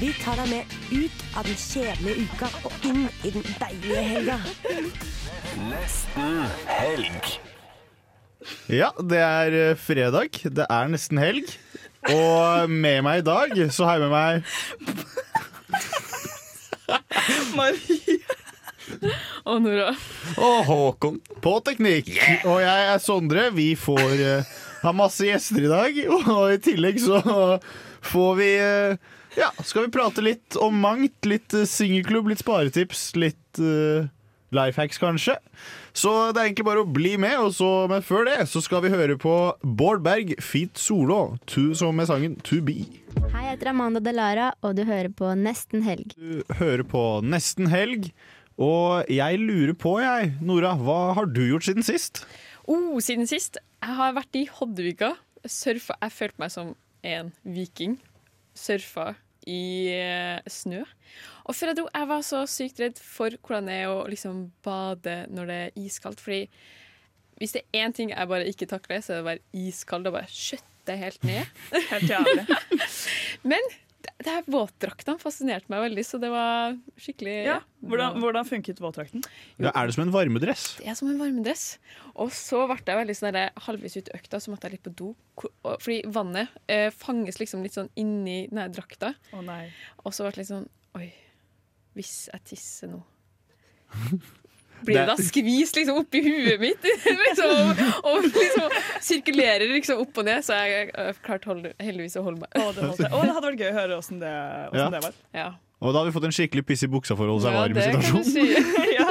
Vi tar deg med ut av den kjedelige uka og inn i den deilige helga. Nesten helg. Ja, det er eh, fredag. Det er nesten helg. Og med meg i dag så har jeg med meg Maria. Og Nora. Og Håkon på teknikk. Og jeg er Sondre. Vi får uh, ha masse gjester i dag. Og i tillegg så får vi eh, Ja, skal vi prate litt om mangt. Litt uh, singelklubb, litt sparetips, litt uh, life hacks kanskje. Så det er egentlig bare å bli med. Og så, men før det så skal vi høre på Bård Berg, Solo, to, som med sangen To Be. Hei, jeg heter Amanda Delara, og du hører på Nesten helg. Du hører på Nesten helg. Og jeg lurer på, jeg, Nora, hva har du gjort siden sist? Oh, siden sist. Jeg har vært i Hoddevika. Surfa. Jeg følte meg som en viking. Surfa i eh, snø. Og før jeg dro, jeg var så sykt redd for hvordan det er å liksom bade når det er iskaldt. Fordi hvis det er én ting jeg bare ikke takler, så er det å være iskald. og bare skjøtte helt ned. Helt jævlig. Men det, her våtdraktene fascinerte meg veldig, så det var skikkelig Ja. Hvordan, hvordan funket våtdrakten? Ja, er det som en varmedress? Det er som en varmedress. Og så ble jeg veldig sånn der, halvveis ut i økta, så måtte jeg litt på do. Fordi vannet eh, fanges liksom litt sånn inni denne drakta. Å nei. Og så ble det litt sånn Oi, hvis jeg tisser nå Blir det da skvist liksom oppi huet mitt? liksom, og liksom sirkulerer liksom opp og ned. Så jeg, klarte heldigvis å holde meg. Å, det, holdt jeg. Å, det hadde vært gøy å høre åssen det, Ja. det var. Ja. Og da har vi fått en skikkelig piss i buksa for å holde seg Ja, varm. det situasjon. si. ja.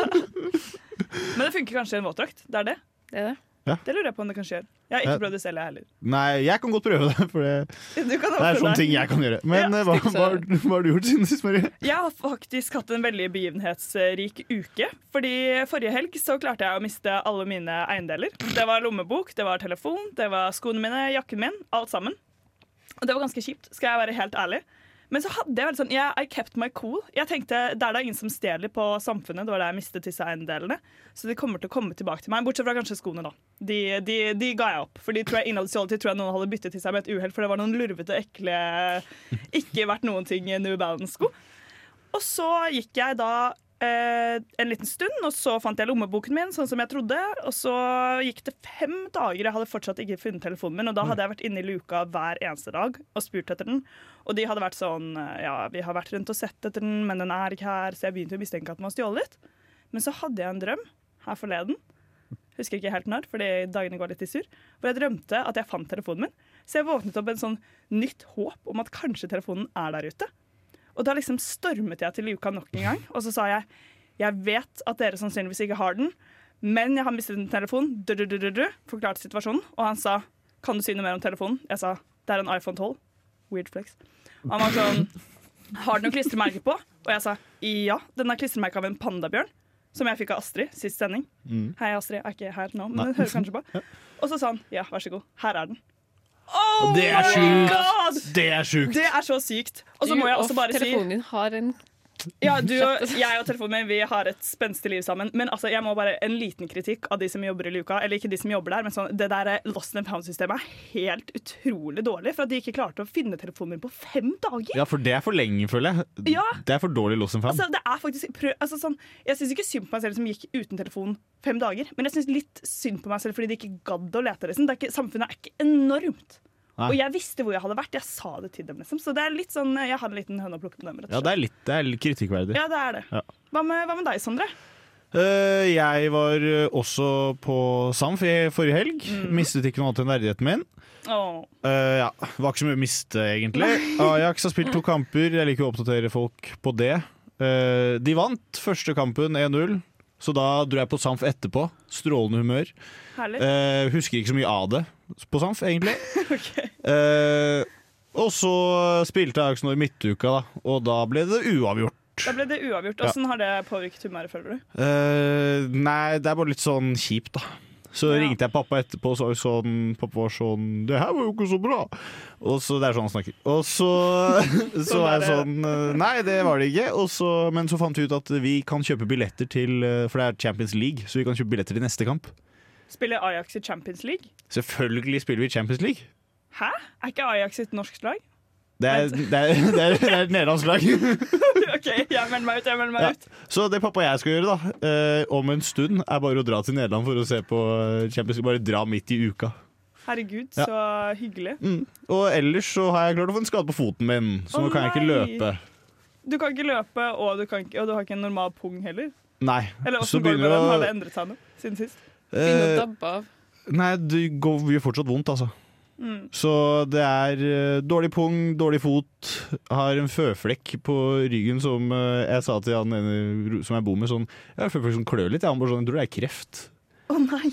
Men det funker kanskje i en våtdrakt? Det er det? Det er det. Det lurer jeg på om det kanskje gjør. Jeg har Ja. ikke prøvd det selv, jeg heller. Nei, jeg kan godt prøve det, for det, det er sånne ting jeg kan gjøre. Men Ja, eh, hva, hva, har- hva har du gjort siden sist, Marie? Jeg har faktisk hatt en veldig begivenhetsrik uke. Fordi Forrige helg så klarte jeg å miste alle mine eiendeler. Det var lommebok, det var telefon, det var skoene mine, jakken min. Alt sammen. Og det var ganske kjipt, skal jeg være helt ærlig. Men så hadde jeg veldig sånn yeah, I kept my cool. Jeg tenkte, Det er ingen som stjeler på Samfunnet. Det var der jeg mistet disse eiendelene. Så de kommer til å komme tilbake til meg. Bortsett fra kanskje skoene, da. De, de, de ga jeg opp. For de tror jeg stjålet. Tror jeg noen hadde byttet til seg med et uhell. For det var noen lurvete, ekle, ikke vært noen ting New Balance-sko. Og så gikk jeg da eh, en liten stund, og så fant jeg lommeboken min, sånn som jeg trodde. Og så gikk det fem dager, jeg hadde fortsatt ikke funnet telefonen min. Og da hadde jeg vært inne i luka hver eneste dag og spurt etter den. Og de hadde vært sånn eh, Ja, vi har vært rundt og sett etter den, men den er ikke her. Så jeg begynte å mistenke at den var stjålet. Men så hadde jeg en drøm her forleden. Husker ikke helt når, fordi dagene går litt i surr. Hvor jeg drømte at jeg fant telefonen min. Så jeg våknet opp med en sånn nytt håp om at kanskje telefonen er der ute. Og da liksom stormet jeg til luka nok en gang, og så sa jeg jeg vet at dere sannsynligvis ikke har den, men jeg har mistet en telefon. Du, du, du, forklarte situasjonen, og han sa kan du si noe mer om telefonen? Jeg sa det er en iPhone 12. Weird flex. Og han var sånn har den noe klistremerke på? Og jeg sa ja, den er klistremerke av en pandabjørn. Som jeg fikk av Astrid sist sending. Mm. Hei, Astrid. Er ikke her nå, men Nei. hun hører kanskje på. Og så sa han ja, vær så god, her er den. Det er sjukt! Det er sjukt! Det er så sykt. Og så må jeg også bare si Telefonen din har en Ja, du og jeg og telefonen min Vi har et spenstig liv sammen. Men altså, jeg må bare en liten kritikk av de som jobber i luka. Eller ikke de som jobber der, men sånn, det der Lost and Found-systemet er helt utrolig dårlig. For at de ikke klarte å finne telefonen min på fem dager. Ja, for det er for lenge, føler jeg. Ja. Det er for dårlig lost and found. Altså, det er faktisk prøv, altså, sånn, Jeg syns ikke synd på meg selv som gikk uten telefon fem dager. Men jeg syns litt synd på meg selv fordi de ikke gadd å lete. Liksom. Det er ikke, samfunnet er ikke enormt. Nei. Og jeg visste hvor jeg hadde vært. Jeg sa det til dem. Liksom. Så det er litt sånn, jeg har en liten høne å plukke med dem. rett og Ja, det er litt, det er litt kritikkverdig. Ja, det er det. Ja. Hva, med, hva med deg, Sondre? Uh, jeg var eh, også på Samf i forrige helg. Mistet ikke noe annet enn verdigheten min. Oh. Uh, ja, var ikke så mye å miste, egentlig. Ajax har spilt to kamper. Jeg liker å oppdatere folk på det. Uh, de vant første kampen 1-0, så da dro jeg på Samf etterpå. Strålende humør. Eh, husker ikke så mye av det på Samf, egentlig. okay. Eh, og så spilte nå i midtuka, da, og da ble det uavgjort. Da ble det uavgjort. Åssen har det påvirket humøret, føler du? Eh, nei, det er bare litt sånn kjipt, da. Så Ja. ringte jeg pappa etterpå og sa sånn Pappa var sånn 'Det her var jo ikke så bra'. Og så, Det er sånn han snakker. Og så, så var jeg sånn eh, Nei, det var det ikke. Så, men så fant vi ut at vi kan kjøpe billetter til eh, For det er Champions League, så vi kan kjøpe billetter til neste kamp. Spiller Ajax i Champions League? Selvfølgelig spiller vi i Champions League. Hæ? Er ikke Ajax et norsk lag? Det er, det er, det er, det er et nederlandsk lag. OK, jeg melder meg ut. Jeg melder meg Ja. ut. Så det pappa og jeg skal gjøre da eh, om en stund, er bare å dra til Nederland for å se på eh, Champions League. Bare dra midt i uka. Herregud, Ja. så hyggelig. Mm. Og ellers så har jeg klart å få en skade på foten min, så nå kan jeg ikke løpe. Du kan ikke løpe, og du, kan ikke, og du har ikke en normal pung heller. Nei. Eller Så åssen går det med den? Har det endret seg noe siden sist? Begynner å Eh, dabbe av. nei, det gjør fortsatt vondt, altså. Mm. Så det er eh, dårlig pung, dårlig fot. Har en føflekk på ryggen som eh, jeg sa til han ene som jeg bor med. Sånn, jeg har en føflekk som klør litt. Han bare sånn, jeg tror det er kreft. Å nei!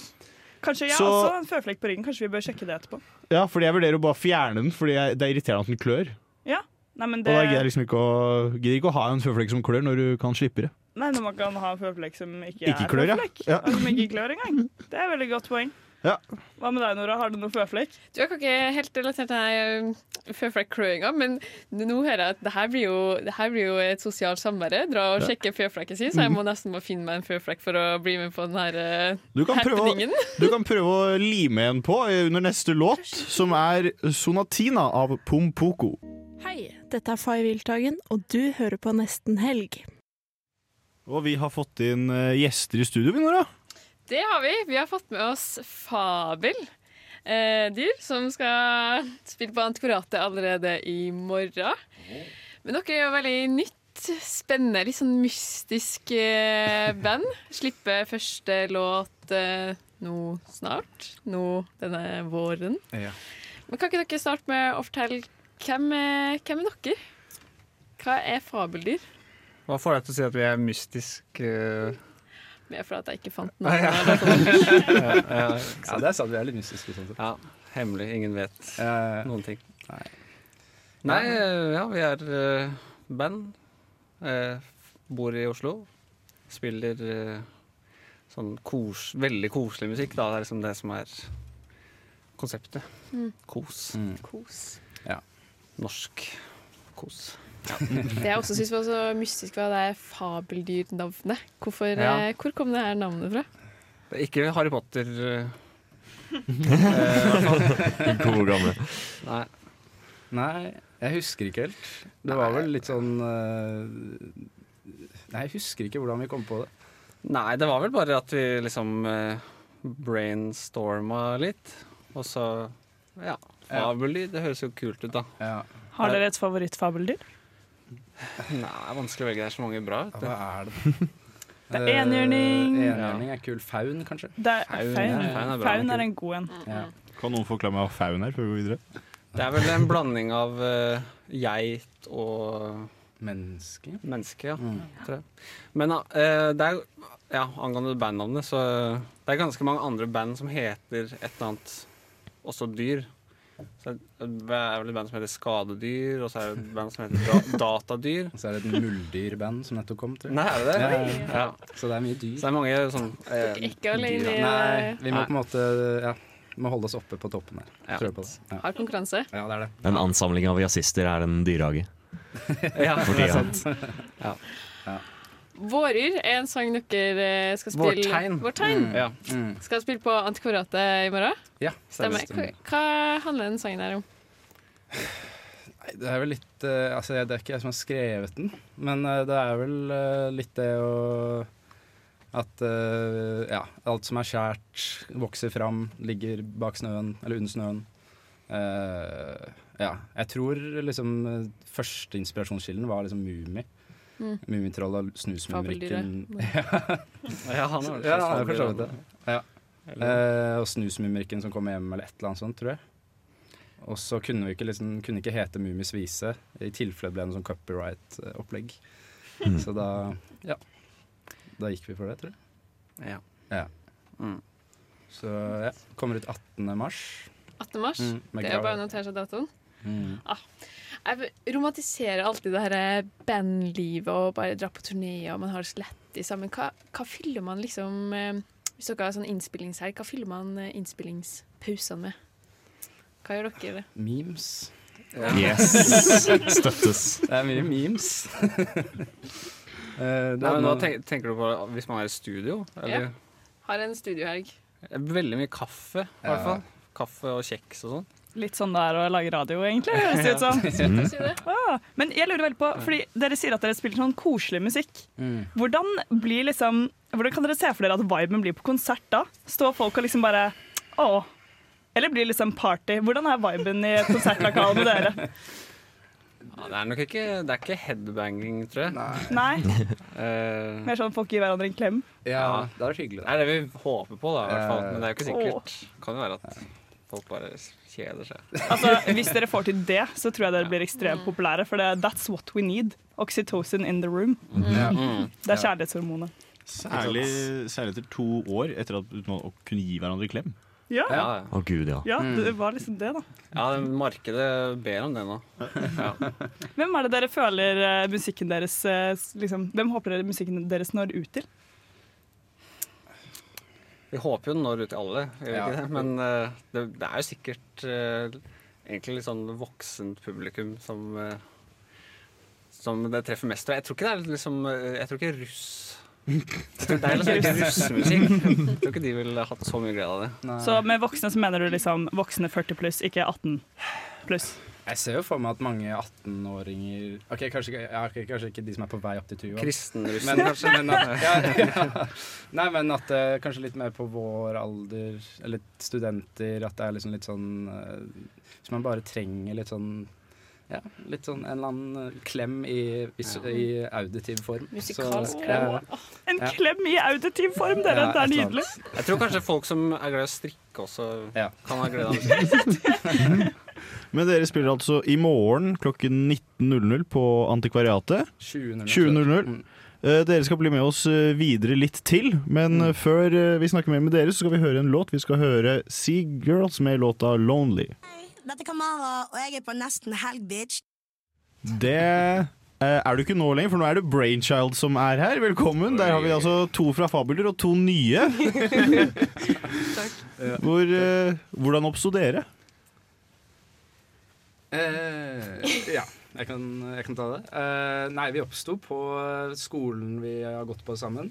Kanskje jeg Så- har også en føflekk på ryggen. Kanskje vi bør sjekke det etterpå. Ja, fordi jeg vurderer å bare fjerne den, fordi jeg, det er irriterende at den klør. Ja, nei, men Og det da gidder jeg liksom ikke å, gidder ikke å ha en føflekk som klør når du kan slippe det. Nei, når man kan ha en føflekk som ikke, Ikke er klør, føflekk. Ja. Ja. Som ikke klør engang. Det er et veldig godt poeng. Ja. Hva med deg, Nora? Har du noe føflekk? Du har ikke helt relatert til denne føflekkløinga, men nå hører jeg at det her blir jo, det her blir jo et sosialt samvær. Dra og sjekke føflekken sin, så jeg må nesten må finne meg en føflekk for å bli med på den her eh, Du kan, prøve, å- happeningen. du kan prøve å lime en på eh, under neste låt, som er 'Sonatina' av Pompoko. Hei, dette er Fay Wiltagen, og du hører på Nesten Helg. Og vi har fått inn eh, gjester i studio, vi, Nora. Det har vi. Vi har fått med oss Fabel. Eh, dyr som skal spille på Antikvariatet allerede i morgen. Men dere er jo veldig nytt, spennende, litt sånn mystisk eh, band. Slipper første låt eh, nå snart. Nå denne våren. Ja. Men kan ikke dere starte med å fortelle hvem er, hvem er dere? Hva er fabeldyr? Hva får deg til å si at vi er mystisk eh? Mer for at jeg ikke fant Ah, noe. ja. Ja, ja, Ja, det er sant. Vi er litt mystiske. Sånn. Ja, hemmelig. Ingen vet uh, noen ting. Nei. Nei, eh, ja, vi er uh, band. Eh, bor i Oslo. Spiller sånn kos, veldig koselig musikk, da. Det er liksom det som er konseptet. Mm. Kos. mm. Kos. Norsk kos. Det jeg også syns var så mystisk, var det fabeldyrnavnet. Hvorfor, Ja. eh, Hvor kom det her navnet fra? Det er ikke Harry Potter. eh, eh. Gode gamle. Nei. Nei, jeg husker ikke helt. Det var vel litt sånn eh, Nei, jeg husker ikke hvordan vi kom på det. Nei, det var vel bare at vi liksom brainstorma litt. Og så ja. Fabeldyr, det høres jo kult ut, da. Ja. Har dere et favorittfabeldyr? Nei, det er vanskelig å velge. Det er så mange bra. Vet du. Hva er det? Det er enhjørning. Eh, Enhjørning er kul. Faun, kanskje? Det er Faun, faun. ja, faun er bra. Faun er en god en. Ja. Kan noen forklare meg hva faun er, før vi går videre? Det er vel en blanding av uh, geit og Menneske? menneske, ja. Mm. Tror jeg. Men uh, det er ja, angående bandnavnet, så det er ganske mange andre band som heter et eller annet også dyr. Så det er vel et band som heter Skadedyr, og så er det et band som heter da Datadyr. Og så er det et muldyrband som nettopp kom, til. Nei, er det det? Ja, ja. Ja. Så det er mye dyr. Så det er mange sånn eh, Ikke alene dyr. Nei, vi må Nei. på en måte Ja, må holde oss oppe på toppen her. Ja. Tror på det. Ja. Har konkurranse. ja, det er det. En ansamling av jazzister er en dyrehage. Ja, For det er sant. sant. Våryr er en sang dere eh, skal spille Vårtegn. Vårtegn. Ja. Mm. Skal spille på Antikvariatet i morgen. Ja, Stemmer. Hva, hva handler den sangen her om? Nei, det er vel litt uh, Altså, det er ikke jeg som har skrevet den, men uh, det er vel uh, litt det å At ja, alt som er skjært, vokser fram, ligger bak snøen, eller under snøen. Eh, ja, jeg tror liksom eh, første inspirasjonskilden var liksom Mummi. Mm. Mummitrollet og Snusmumrikken. Ja, han har Ja, han for så vidt det. Ja. Eh, og Snusmumrikken som kommer hjem, eller et eller annet sånt, tror jeg. Og så kunne vi ikke, liksom, kunne ikke hete Mummis vise, i tilfelle det ble noe sånn copyright-opplegg. Mm. Så da ja. Da gikk vi for det, tror jeg. Ja. Ja. Mm. Så ja. Kommer ut 18. mars. 18. mars. Mm, det er bare å notere seg datoen. Ah, jeg romantiserer alltid det her bandlivet og bare dra på turné og man har det så lett sammen. Hva, hva fyller man liksom eh, Hvis dere har sånn innspillingshelg, hva fyller man eh, innspillingspausene med? Hva gjør dere? Memes. Yes. Støttes. Det er mye memes. Eh, Nei, men Hva tenker du på hvis man er i studio? Eller? Ja. Har en studiohelg. Veldig mye kaffe, i hvert fall. Kaffe og kjeks og sånn. Litt sånn det er å lage radio, egentlig. høres det ut som. Det. Ah, men jeg lurer veldig på, fordi dere sier at dere spiller sånn koselig musikk. Mm. Hvordan, blir liksom, hvordan kan dere se for dere at viben blir på konsert da? Står folk og liksom bare Å. Eller blir det liksom party? Hvordan er viben i konsertlokalet med dere? Ja, det er nok ikke, det er ikke headbanging, tror jeg. Nei? Eh, Mer sånn folk gir hverandre en klem? Ja, det er hyggelig. Det er det vi håper på, da, i hvert fall. Eh, Men det er jo ikke sikkert. Kan jo være at folk bare kjeder seg. Altså, Hvis dere får til det, så tror jeg dere blir ekstremt populære. For det, that's what we need. Oxytocin in the room. Mm. Det er kjærlighetshormonet. Særlig, særlig etter to år etter at uten å kunne gi hverandre klem. Ja. Ja, oh, gud, ja. Ja, det var liksom det, da. ja markedet ber om det nå. Ja. Hvem er det dere føler eh, musikken deres eh, liksom, Hvem håper dere musikken deres når ut til? Vi håper jo den når ut til alle, gjør vi Ja. ikke det? men uh, det, det er jo sikkert uh, egentlig litt sånn voksent publikum som uh, som det treffer mest. Jeg tror ikke det er liksom Jeg tror ikke russ Det er liksom ikke russemusikk. Jeg tror ikke de ville hatt så mye glede av det. Så med voksne så mener du liksom voksne 40 pluss, ikke 18 pluss? Jeg ser jo for meg at mange 18-åringer Ok, kanskje, ja, kanskje ikke de som er på vei opp til 20 år. Kristenrussen, Men- kanskje? Men at, ja, ja. Nei, men at uh, kanskje litt mer på vår alder, eller studenter, at det er liksom litt sånn uh, Hvis man bare trenger litt sånn ja, litt sånn en eller annen eh, klem i, i, i auditiv form. Musikalsk klem. ja. En Ja. klem i auditiv form, dere! Ja, det er nydelig. Jeg tror kanskje folk som er glad i å strikke også, kan ha glede av musikk. Men dere spiller altså i morgen klokken 19.00 på Antikvariatet. 20.00. 20.00. Eh, Dere skal bli med oss eh, videre litt til, men mm. før eh, vi snakker mer med dere, så skal vi høre en låt. Vi skal høre Sea Girls med låta 'Lonely'. Dette er Kamara, og jeg er på nesten helg, bitch. Det er du ikke nå lenger, for nå er det Brainchild som er her. Velkommen. Der har vi altså to fra Fabuler og to nye. Hvor, hvordan oppsto dere? Eh, ja, jeg kan, jeg kan ta det. Eh, nei, vi oppsto på skolen vi har gått på sammen.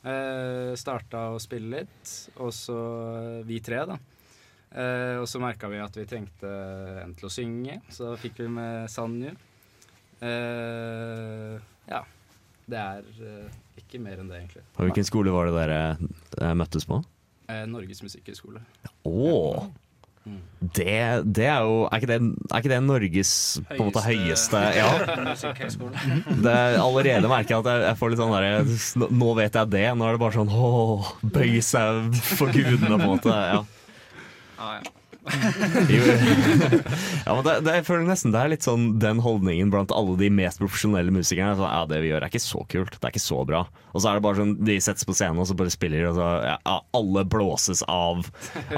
Eh, starta å spille litt, og så vi tre, da. Eh, og så merka vi at vi trengte en til å synge, så fikk vi med Sanju. Eh, ja. Det er eh, ikke mer enn det, egentlig. Og hvilken skole var det dere eh, møttes på? Eh, Norges musikkhøgskole. Å! Det, det er jo Er ikke det, er ikke det Norges på en måte høyeste Ja. Det er, allerede merker jeg at jeg, jeg får litt sånn derre Nå vet jeg det. Nå er det bare sånn åh, bøye seg for gudene, på en måte. Ja. Ah, ja. Ja, men det, det, jeg føler nesten det er litt sånn den holdningen blant alle de mest profesjonelle musikerne. Så, ja, det vi gjør er ikke så kult, det er ikke så bra. Og så er det bare sånn, de settes på scenen og så bare spiller, og så ja, alle blåses av,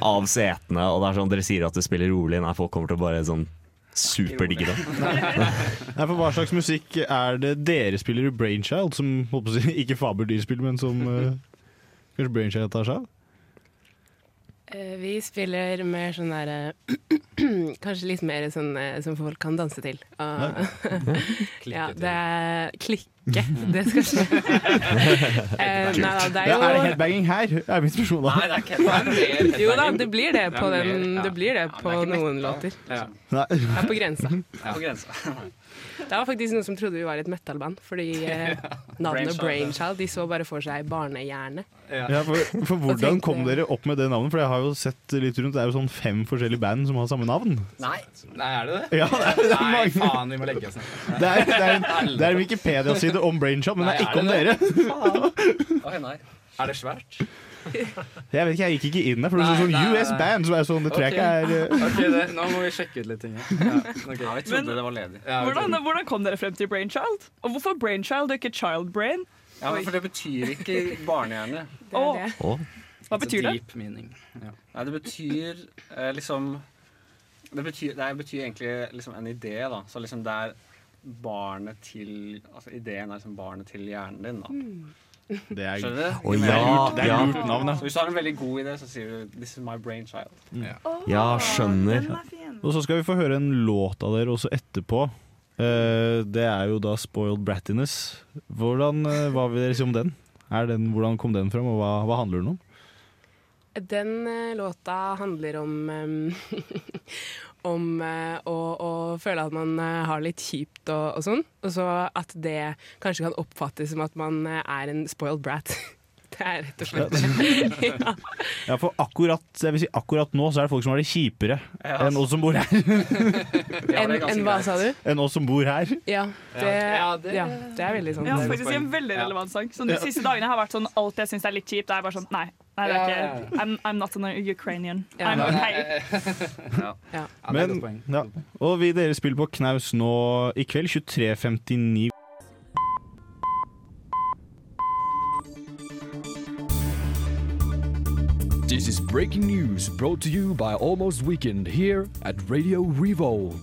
av setene. Og det er sånn, dere sier at du spiller rolig, nei, folk kommer til å bare sånn superdigge det. Nei, for Hva slags musikk er det dere spiller i Brainchild, som ikke Fabeldyr spiller, men som uh, kanskje Brainchild tar seg av? Eh, Vi spiller mer sånn derre Kanskje litt mer sånn eh, som folk kan danse til. Og- ja, det er klikke. Det skal skje. Eh, nei da, det er jo... er det headbanging her? Er mitt spørsmål da. Nei, det er ikke headbanging. Jo da, det blir det på, den, det blir det på noen låter. Det er på grensa. På grensa. Det var faktisk noen som trodde vi var et metal-band, fordi eh, navnet Brainchild, Brainchild De så bare for seg barnehjerne. Ja, for, for Hvordan kom dere opp med det navnet? For jeg har jo sett litt rundt Det er jo sånn fem forskjellige band som har samme navn. Nei. Nei, er det det? Ja, det er, det er Nei, mange. faen, vi må legge oss ned. Det er, det er, en, det er en Wikipedia-side om Brainchild, men det er ikke om er dere. Faen. Oi, nei. Er det svært? Jeg vet ikke, jeg gikk ikke inn der, for det er sånn Nei, nei, US nei. Band, som er sånn, det tror jeg ikke er eh, Ok, det, Nå må vi sjekke ut litt ting. Ja, okay. Ja, vi trodde det var ledig. Ja. Hvordan, hvordan kom dere frem til Brainchild? Og hvorfor Brainchild og ikke Child Brain? Ja, For det betyr ikke barnehjerne. Det det. Å. Hva betyr det? Deep meaning. Ja. Nei, det betyr eh, liksom Det betyr, det betyr egentlig liksom en idé, da. Så liksom det er barnet til Altså ideen er liksom barnet til hjernen din, da. Det er, Skjønner du? Å, ja, det er ja. lurt navn. Så hvis du har en veldig god idé, så sier du 'This is my brainchild'. Ja, skjønner. Og så skal vi få høre en låt av dere også etterpå. Eh, det er jo da 'Spoiled Brattiness'. Hvordan, eh, hva vil dere si om den? Er den? Hvordan kom den fram, og hva, hva handler den om? Den eh, låta handler om Om eh, å, å føle at man eh, har litt kjipt og, og sånn. Og så at det kanskje kan oppfattes som at man eh, er en spoiled brat. Det er rett og slett ja. Ja, for akkurat, jeg vil si, akkurat nå så er det folk som har det kjipere Ja. enn oss som bor her. Enn en hva sa du? enn oss som bor her. Ja, det, ja, det er veldig sånn. Ja, faktisk en veldig relevant sang. Sånn, de Ja. siste dagene har vært sånn alt jeg syns er litt kjipt. Det er bare sånn Nei, nei det er ikke I'm, I'm not an Ukrainian. I'm okay. Ja. Men, ja. Og vi dere spiller på Knaus nå i kveld, 23.59. This is breaking news brought to you by Almost Weekend here at Radio Revolve.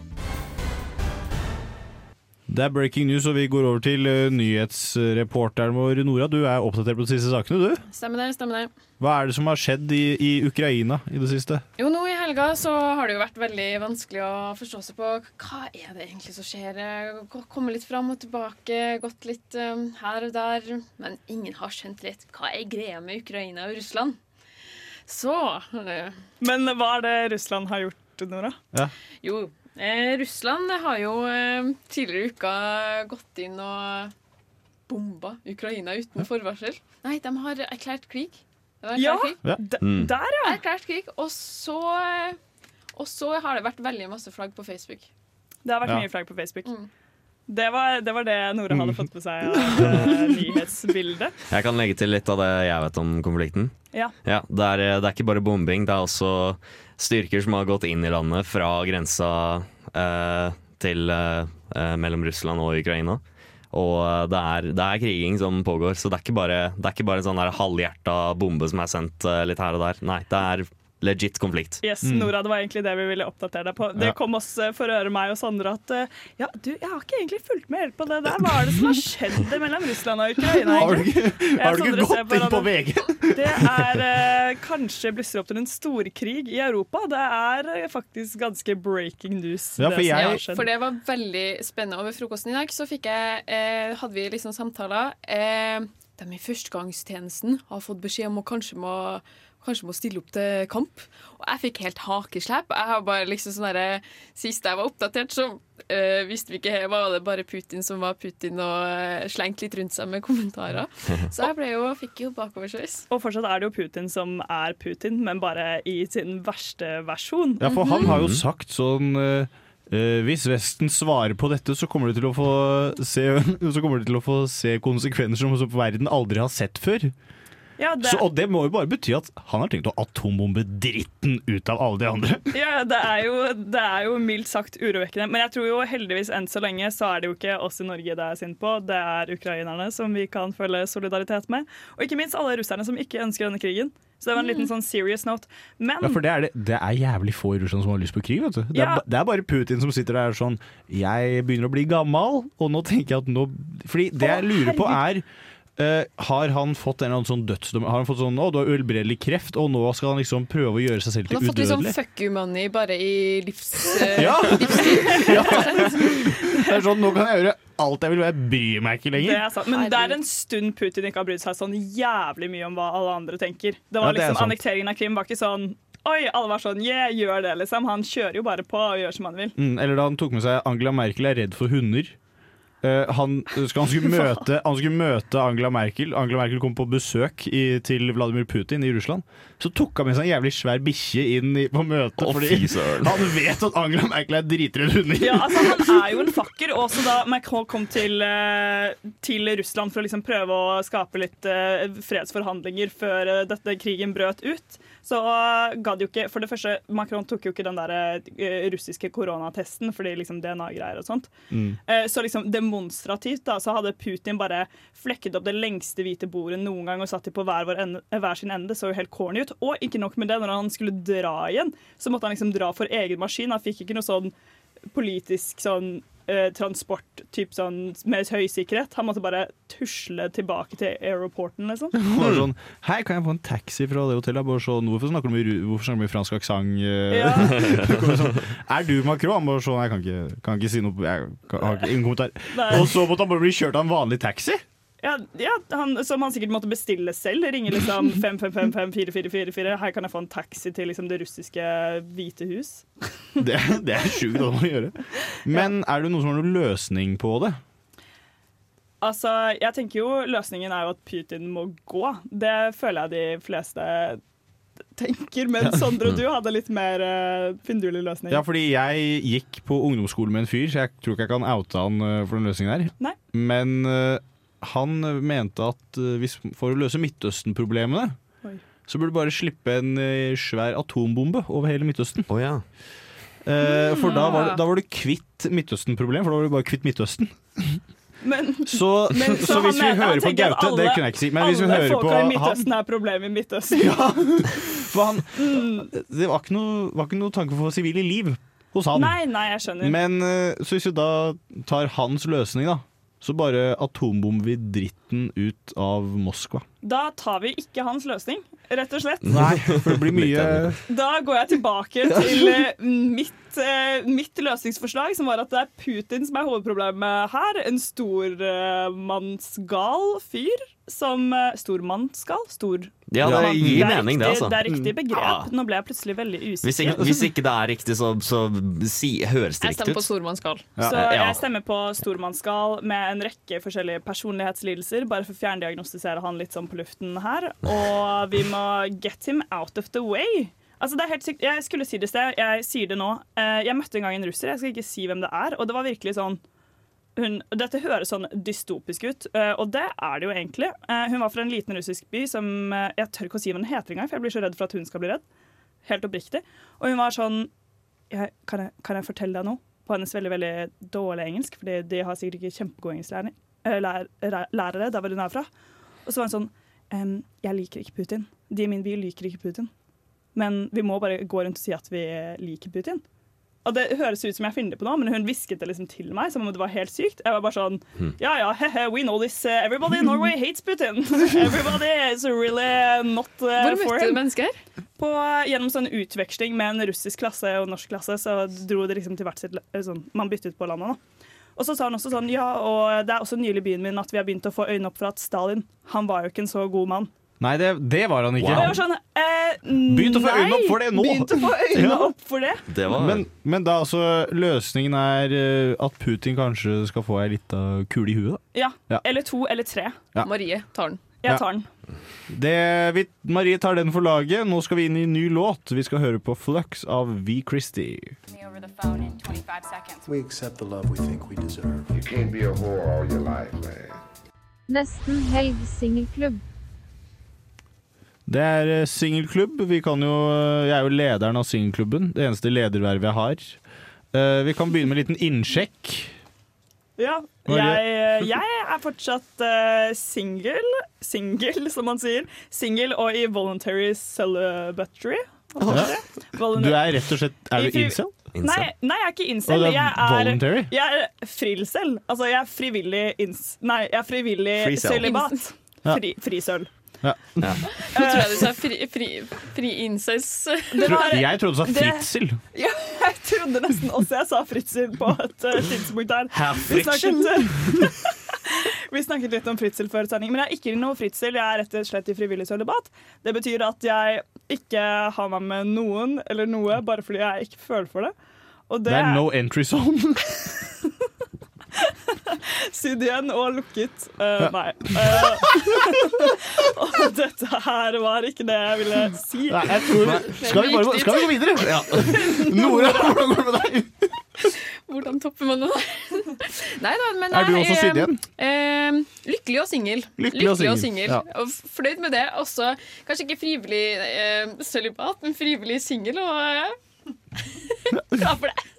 Det er breaking news, og vi går over til eh, nyhetsreporteren vår. Nora, du er oppdatert på de siste sakene, du. Stemmer det, stemmer det. Hva er det som har skjedd i, i Ukraina i det siste? Jo, nå i helga så har det jo vært veldig vanskelig å forstå seg på hva er det egentlig som skjer. Gå- Komme litt fram og tilbake, gått litt um, her og der. Men ingen har skjønt litt hva er greia med Ukraina og Russland. Så eh, Men hva er det Russland har gjort, Nora? Ja. Jo, eh, Russland har jo eh, tidligere i uka gått inn og bomba Ukraina uten forvarsel. Nei, de har erklært krig. Har Ja, erklært. Ja. d- Mm. der, ja! Erklært krig. Og så, eh, og så har det vært veldig masse flagg på Facebook. Det har vært Ja. mye flagg på Facebook. Mm. Det, var, det var det Nora hadde fått med seg av uh, nyhetsbildet. Jeg kan legge til litt av det jeg vet om konflikten. Ja. Ja, det, er, det er ikke bare bombing, det er også styrker som har gått inn i landet fra grensa uh, til eh, eh, mellom Russland og Ukraina. Og eh, det er, det er kriging som pågår, så det er ikke bare, det er ikke bare en sånn halvhjerta bombe som er sendt eh, litt her og der. Nei, det er legit konflikt. Yes, Mm. Nora, Det var egentlig det vi ville oppdatere deg på. Det Ja. kom oss for for øre meg og Sondre at eh, ja, du, jeg har ikke egentlig fulgt med helt på det der. Hva er det som har skjedd mellom Russland og Ukraina? Har du ikke, har du ikke gått inn på. VG? Det er eh, kanskje blusser opp til en storkrig i Europa. Det er eh, faktisk ganske breaking news. Ja, for det jeg- har skjedd. For det var veldig spennende. Over frokosten i dag så fikk jeg, eh, hadde vi liksom samtaler. Eh, de i førstegangstjenesten har fått beskjed om å kanskje må, kanskje må stille opp til kamp. Og jeg fikk helt hakeslepp. Jeg har bare liksom sånn derre Sist jeg var oppdatert, så uh, visste vi ikke var det bare Putin som var Putin, og uh, slengte litt rundt seg med kommentarer. Så jeg ble jo, fikk jo bakoversveis. Og fortsatt er det jo Putin som er Putin, men bare i sin verste versjon. Ja, for han har jo sagt sånn uh Uh, Hvis Vesten svarer på dette, så kommer du til å få se, så kommer du til å få se konsekvenser som som verden aldri har sett før. Ja, det, Så, og det må jo bare bety at han har tenkt å atombombe dritten ut av alle de andre. ja, det, er jo, det er jo mildt sagt urovekkende. Men jeg tror jo heldigvis enn så lenge så er det jo ikke oss i Norge det er synd på. Det er ukrainerne som vi kan føle solidaritet med. Og ikke minst alle russerne som ikke ønsker denne krigen. Så det var en liten sånn serious note. Men Ja, for det er, det, det er jævlig få i Russland som har lyst på krig. vet du. Det Ja. er, det er bare Putin som sitter der sånn Jeg begynner å bli gammel, og nå tenker jeg at nå Fordi det jeg lurer på er eh, har han fått en eller annen sånn dødsdom? Har han fått sånn 'Å, du har uhelbredelig kreft', og nå skal han liksom prøve å gjøre seg selv Han til har fått liksom fuck you money bare i livs... eh, Ja. Ja. Det er sånn, Nå kan jeg gjøre alt jeg vil, og jeg bryr meg ikke Det lenger. er sant. Men det er en stund Putin ikke har brydd seg sånn jævlig mye om hva alle andre tenker. Det Ja, var det er liksom. Annekteringen av Krim var ikke sånn Oi, alle var sånn Yeah, gjør det, liksom. Han kjører jo bare på og gjør som han vil. Mm, eller da han tok med seg Angela Merkel er redd for hunder. Eh, han, skal, han, skulle møte, han skulle møte Angela Merkel. Angela Merkel kom på besøk i, til Vladimir Putin i Russland. Så tok han med seg en jævlig svær bikkje inn i, på møtet, Oh, fordi han vet at Angela Merkel er dritredd hunder. Ja, altså Han er jo en fakker. og Også da Macron kom til, eh, til Russland for å liksom prøve å skape litt eh, fredsforhandlinger før dette krigen brøt ut, så ga gadd jo ikke For det første, Macron tok jo ikke den der eh, russiske koronatesten fordi liksom DNA-greier og sånt. Mm. Eh, Så liksom, demonstrativt da, så hadde Putin bare flekket opp det lengste hvite bordet noen gang og satt de på hver, ende, hver sin ende. Det så jo helt corny ut. Og ikke nok med det, når han skulle dra igjen, så måtte han liksom dra for egen maskin. Han fikk ikke noe sånn politisk sånn eh, transport typ sånn, med høy sikkerhet. Han måtte bare tusle tilbake til aeroporten, liksom. Bare sånn, Hei, kan jeg få en taxi fra det hotellet? Bare sånn, hvorfor snakker du med, hvorfor snakker du med fransk aksent? eh?» Ja. sånn, er du Macron? Han bare sånn, jeg kan ikke, kan ikke si noe Jeg kan, har ingen kommentar. Nei. Og så måtte han bare bli kjørt av en vanlig taxi? Ja, ja han, Som han sikkert måtte bestille selv. Ringe liksom 5555444. Her kan jeg få en taxi til liksom, det russiske hvite hus. Det, det er sjukt å gjøre. Men er det noen som har noen løsning på det? Altså, jeg tenker jo Løsningen er jo at Putin må gå. Det føler jeg de fleste tenker. Men Sondre, du hadde litt mer uh, finurlig løsning. Ja, fordi jeg gikk på ungdomsskole med en fyr, så jeg tror ikke jeg kan oute han eh, for den løsningen der. Nei. Men eh, han mente at eh, hvis, for å løse Midtøsten-problemene, så burde du bare slippe en eh, svær atombombe over hele Midtøsten. Oh, ja. Eh, for da var, da var du kvitt Midtøsten-problemet, for da var du bare kvitt Midtøsten. Men, Så, men så, hvis vi han- han hører på Gaute alle, det kunne jeg ikke si, men hvis vi hører på Alle folka i Midtøsten er problemet i Midtøsten. Ja, For han Det var ikke noe, var ikke noe tanke for sivile liv hos han. Nei, nei, jeg skjønner. Men eh, så hvis vi da tar hans løsning, da, så bare atombomber vi dritten ut av Moskva. Da tar vi ikke hans løsning, rett og slett. Nei, for det blir mye Da går jeg tilbake til eh, mitt, eh, mitt løsningsforslag, som var at det er Putin som er hovedproblemet her. En stormannsgal fyr som eh, Stormannsgal? Stor... Ja, det gir mening, det, riktig, altså. Det er riktig begrep. Ja. Nå ble jeg plutselig veldig Hvis usikker. ikke, hvis ikke det er riktig, så, så si, høres det Jeg stemmer på ut. stormannsgal. Ja. Så jeg stemmer på stormannsgal med en rekke forskjellige personlighetslidelser, bare for å fjerndiagnostisere han litt sånn på luften her. Og vi må get him out of the way. Altså det er helt sykt. Jeg skulle si det i sted, jeg sier det nå. Eh, Jeg møtte en gang en russer, jeg skal ikke si hvem det er, og det var virkelig sånn hun, dette høres sånn dystopisk ut, eh, og det er det jo egentlig. Eh, Hun var fra en liten russisk by som eh, Jeg tør ikke å si hva den heter engang, for jeg blir så redd for at hun skal bli redd. Helt oppriktig. Og hun var sånn jeg, kan, jeg, kan jeg fortelle deg noe? På hennes veldig veldig dårlig engelsk, Fordi de har sikkert ikke kjempegode engelsklærere lær, lær- lærere der hvor hun er fra. Og så var hun sånn ehm, Jeg liker ikke Putin. De i min by liker ikke Putin. Men vi må bare gå rundt og si at vi liker Putin. Og det høres ut som jeg finner det på nå, men hun hvisket det liksom til meg som om det var helt sykt. Jeg var bare sånn Hmm. Ja ja, he-he, we know this. uh, Everybody in Norway hates Putin. Everybody is really not uh, Hvor møtte du mennesker? På, gjennom sånn utveksling med en russisk klasse og norsk klasse, så dro det liksom til hvert sitt eh, sånn, Man byttet på landet, da. Og så sa han også sånn Ja, og det er også nylig i byen min at vi har begynt å få øynene opp for at Stalin, han var jo ikke en så god mann. Nei, det, det var han ikke. Wow. jeg var sånn eh, Begynt å få øynene opp for det nå! Begynt å få øynene Ja. opp for det. men, men da altså løsningen er eh, at Putin kanskje skal få ei lita kule i huet, da. Ja. Ja. Eller to eller tre. Ja. Marie tar den. Jeg Ja. tar den. Det, vi, Marie tar den for laget. Nå skal vi inn i en ny låt. Vi skal høre på Flux av V. Christie. We accept the love we think we deserve. You can't be a whore all your life, man. Nesten helg singelklubb. Det er eh, singelklubb. Vi kan jo, eh, jeg er jo lederen av singelklubben. Det eneste ledervervet jeg har. Eh, vi kan begynne med en liten innsjekk. Ja. Jeg, jeg er fortsatt uh, singel, singel som man sier. Singel og i voluntary celibatory. Ja. heter Du er rett og slett Er du incel? Nei, nei, jeg er ikke Og incel. er Jeg er, voluntary? jeg er frilsel. Altså, jeg er frivillig ins... Nei, jeg er frivillig celibat. Ja. Fri, frisøl. Ja. Nå tror jeg du sa fri, fri, fri incest. Det var- Jeg trodde du sa det- fritzel. Ja, jeg trodde nesten også jeg sa fritzel på et uh, tidspunkt der. Vi snakket, vi snakket litt om fritsel før sending, men jeg er ikke noe fritzel. Jeg er rett og slett i frivillig sølibat. Det betyr at jeg ikke har meg med noen eller noe bare fordi jeg ikke føler for det. Og Det er no entry zone. Sydd igjen og lukket. Uh, nei. Uh, og dette her var ikke det jeg ville si. Nei, jeg tror, skal, vi bare, skal vi gå videre? Nora, hvordan går det med deg? Hvordan topper man det der? Nei da, men Er du også sydd igjen? eh, lykkelig og singel. Lykkelig og singel, singel. ja. Og fornøyd med det. Også kanskje ikke frivillig eh, sølibat, men frivillig singel. Og eh, glad for det.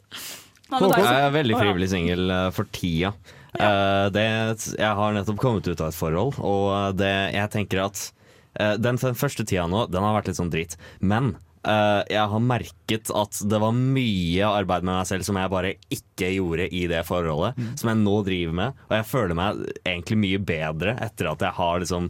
Jeg er veldig frivillig singel eh, for tida. Eh, det, jeg har nettopp kommet ut av et forhold, og det, jeg tenker at eh, den, den første tida nå, den har vært litt sånn dritt. Men Uh, jeg har merket at det var mye arbeid med meg selv som jeg bare ikke gjorde i det forholdet, som jeg nå driver med. Og jeg føler meg egentlig mye bedre etter at jeg har liksom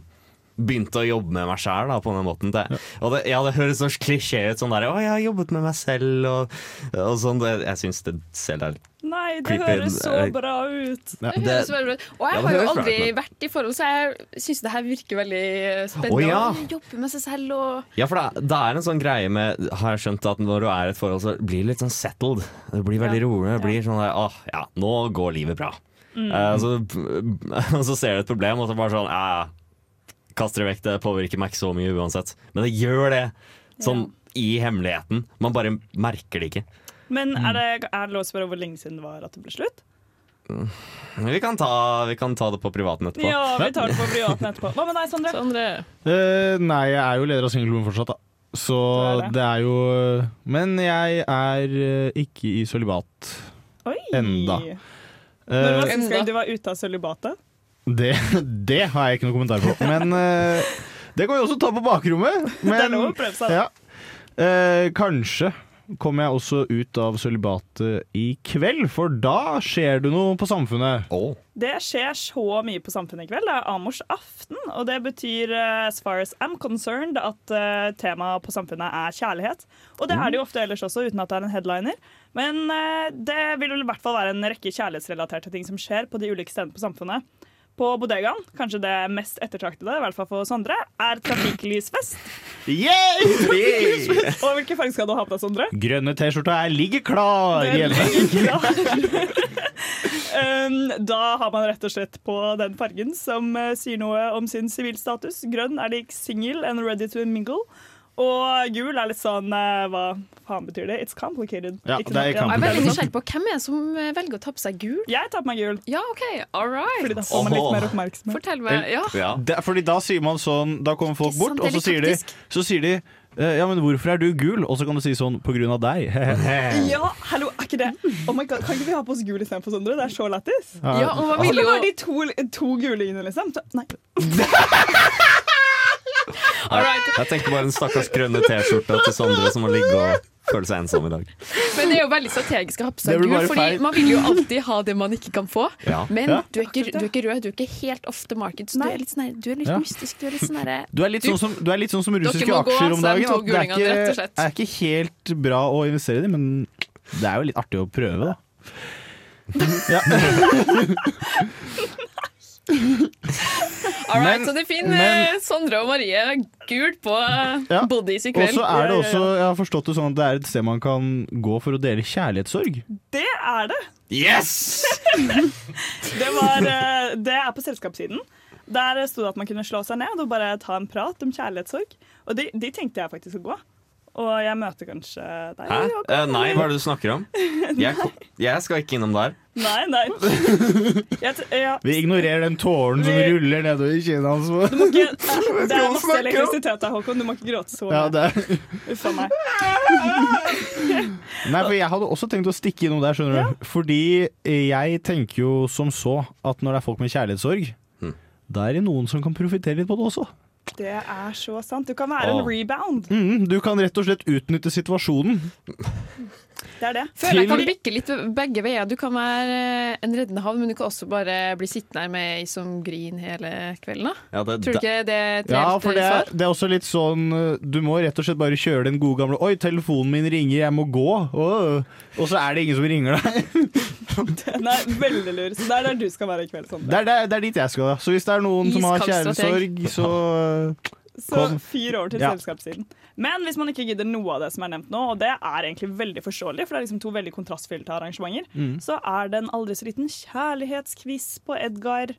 begynt å jobbe med meg sjæl på den måten. Det, og det, ja, det høres så klisjé ut, sånn der Å, jeg har jobbet med meg selv, og, og sånn. Det, jeg syns det selv er Nei, det Creepy. høres så bra ut. Ja, Det høres veldig bra ut. Og jeg har jo aldri vært i forhold, så jeg syns det her virker veldig spennende. Å, ja. Å jobbe med seg selv og Ja, for det, det er en sånn greie med Har jeg skjønt at når du er i et forhold, så blir det litt sånn settled. Det blir veldig rolig. Det blir sånn der Å, ja, nå går livet bra. Mm. Uh, så, så ser du et problem, og så bare sånn Ja, ja, kaster det vekk. Det påvirker meg ikke så mye uansett. Men det gjør det. Sånn i hemmeligheten. Man bare merker det ikke. Men er det, er det lov å spørre hvor lenge siden det var at det ble slutt? Vi kan ta, vi kan ta det på privaten etterpå. Ja, vi tar det på privaten etterpå. Hva med deg, Sondre? Eh, nei, jeg er jo leder av Singelklubben fortsatt, da. Så er det. det er jo Men jeg er eh, ikke i sølibat Oi! enda. Når var Eh, sist gang du var ute av sølibatet? Det, det har jeg ikke noe kommentar på. Men uh, det kan vi også ta på bakrommet. Men, Det er lov å prøve seg. Ja. Uh, kanskje kommer jeg også ut av sølibatet i kveld, for da skjer det noe på samfunnet. Det skjer så mye på Samfunnet i kveld. Det er Amors aften, og det betyr eh, as far as I'm concerned at uh, temaet på Samfunnet er kjærlighet. Og det er det jo ofte ellers også, uten at det er en headliner. Men uh, det vil vel i hvert fall være en rekke kjærlighetsrelaterte ting som skjer på de ulike stedene på Samfunnet. På bodegaen, kanskje det mest ettertraktede, i hvert fall for Sondre, er trafikklysfest. Yay! og hvilke farger skal du ha på deg, Sondre? Grønne T-skjorta er ligger klar hjemme. um, da har man rett og slett på den fargen som eh, sier noe om sin sivilstatus. Grønn er lik singel and ready to mingle. Og gul er litt sånn eh, Hva faen betyr det? It's complicated. Ja, det er complicated. Jeg er veldig nysgjerrig på hvem er det som eh, velger å ta på seg gul? Jeg tar på meg gul. Ja, OK. All right. Fordi da får man litt mer oppmerksomhet. Fortell meg. Ja. Det, er fordi da sier man sånn Da kommer folk sant, bort, og så sier de, så sier de Ja, men hvorfor er du gul? Og så kan du si sånn på grunn av deg. Ja, hallo, er ikke det Oh my God, Kan ikke vi ha på oss gul istedenfor Sondre? Det er så lættis. Ja. Ja, og hva Og vil jo- bare de to, to gule inne, liksom. Så- Nei. Jeg tenker bare den stakkars grønne T-skjorta til Sondre som må ligge og føle seg ensom i dag. Men det er jo veldig strategisk å ha på seg gul, fordi feil. man vil jo alltid ha det man ikke kan få. Ja. Men Ja. du, er ikke, du er ikke rød, du er ikke helt off the market. Så du er litt, sånn her- du er litt Ja. mystisk. Du er litt sånn Du er litt sånn som, du er litt sånn som russiske aksjer om dagen. det er ikke, er ikke helt bra å investere i dem, men det er jo litt artig å prøve, da. Ja. All right, Men- så det finner men- Sondre og Marie gult på Ja. bodies i Og kveld. så er det også, jeg har forstått det sånn at det er et sted man kan gå for å dele kjærlighetssorg. Det er det. Yes! det, var, eh, det er på selskapssiden. Der sto det at man kunne slå seg ned og bare ta en prat om kjærlighetssorg. Og de, de tenkte jeg faktisk å gå. Og jeg møter kanskje deg. Hæ? Eh, nei, hva er det du snakker om? Jeg, jeg skal ikke innom der. Nei, nei. Jeg, t- ja. Vi ignorerer den tåren som Vi- ruller nedover kinnet hans. Du må ikke, det er masse elektrisitet her, Håkon. Du må ikke gråte så Ja, mye. det er. Uff a meg. Nei, for jeg hadde også tenkt å stikke innom der, skjønner du. Fordi jeg tenker jo som så at når det er folk med kjærlighetssorg, da er det noen som kan profitere litt på det også. Det er så sant. Du kan være en rebound. Mm, du kan rett og slett utnytte situasjonen. Det er det. Føler jeg kan bikke litt begge veier. Du kan være eh, en reddende havn, men du kan også bare bli sittende her med ei som griner hele kvelden. Da. Ja, det- Tror du ikke det er et Ja, for det, svar? er- det er også litt sånn uh, Du må rett og slett bare kjøre den gode gamle Oi, telefonen min ringer, jeg må gå. oh. Og så er det ingen som ringer deg. Den er veldig lur. Så det er der du skal være i kveld. Sånn. Det er, det, er, det er dit jeg skal. da. Så hvis det er noen som har kjærlighetssorg, så uh, Så kom. fire år til Ja. selskapssiden. Men hvis man ikke gidder noe av det som er nevnt nå, og det er egentlig veldig forståelig, for det er liksom to veldig kontrastfylte arrangementer, Mm. så er det en aldri så liten kjærlighetsquiz på Edgar.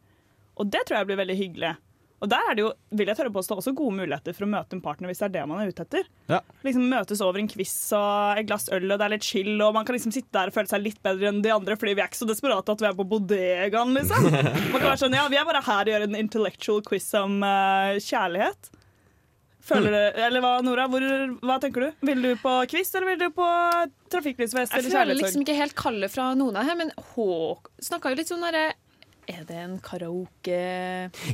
Og det tror jeg blir veldig hyggelig. Og der er det jo, vil jeg tørre påstå, også gode muligheter for å møte en partner hvis det er det man er ute etter. Ja. Liksom Møtes over en quiz og et glass øl, og det er litt chill, og man kan liksom sitte der og føle seg litt bedre enn de andre, fordi vi er ikke så desperate at vi er på bodegaen, liksom. Man kan være sånn, ja, vi er bare her og gjør en intellectual quiz om uh, kjærlighet. Føler du, eller hva, Nora? Hvor, hva tenker du? Vil du på quiz, eller vil du på trafikklysfest Jeg føler liksom ikke helt kallet fra noen av her, men Håk snakka jo litt sånn derre Er det en karaoke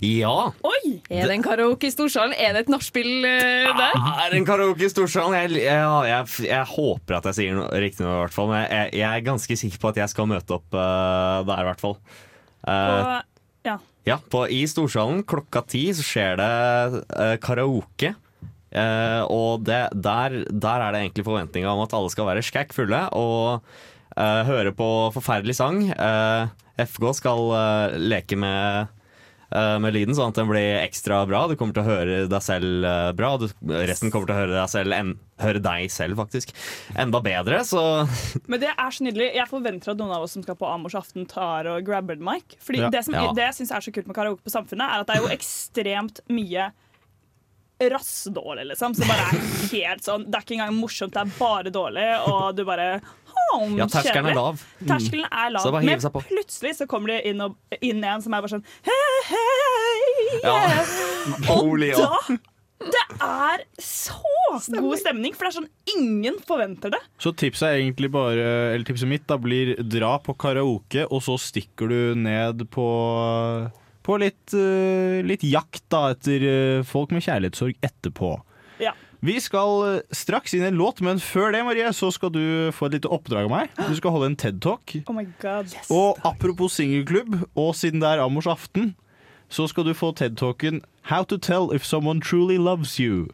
Ja! Oi! Er det en karaoke i Storsalen? Er det et nachspiel uh, der? Er det en karaoke i Storsalen? Jeg, jeg, jeg, jeg håper at jeg sier noe riktig nå, i hvert fall. Men jeg, jeg er ganske sikker på at jeg skal møte opp uh, der, i hvert fall. Eh, Og ja. ja, på, I Storsalen klokka ti så skjer det eh, karaoke. Eh, og det, der, der er det egentlig forventninga om at alle skal være skækk fulle og eh, høre på forferdelig sang. Eh, FK skal eh, leke med, med lyden, sånn at den blir ekstra bra. Du kommer til å høre deg selv eh, bra. Du, resten kommer til å høre deg selv, en, høre deg selv faktisk enda bedre. Så Men det er så nydelig. Jeg forventer at noen av oss som skal på Amorsaften, tar og grabber en mic. Fordi Ja. det, som, Ja. det jeg syns er så kult med karaoke på Samfunnet, er at det er jo ekstremt mye rassdårlig, liksom. Så bare er helt sånn Det er ikke engang morsomt, det er bare dårlig, og du bare «Hm, Ja, terskelen er lav. Mm. Terskelen er lav. Så Men plutselig så kommer det inn, og, inn en som er bare sånn hei, hei, Ja. Og da Det er så god stemning, for det er sånn ingen forventer det. Så tipset er egentlig bare Eller tipset mitt da blir dra på karaoke, og så stikker du ned på På litt, eh, litt jakt da etter eh, folk med kjærlighetssorg etterpå. Vi skal eh, straks inn i en låt, men før det Marie, så skal du få et lite oppdrag av meg. Du skal holde en TED-talk. Oh my god. Og apropos singelklubb, og siden det er Amors aften, så skal du få TED-talken How to tell if someone truly loves you.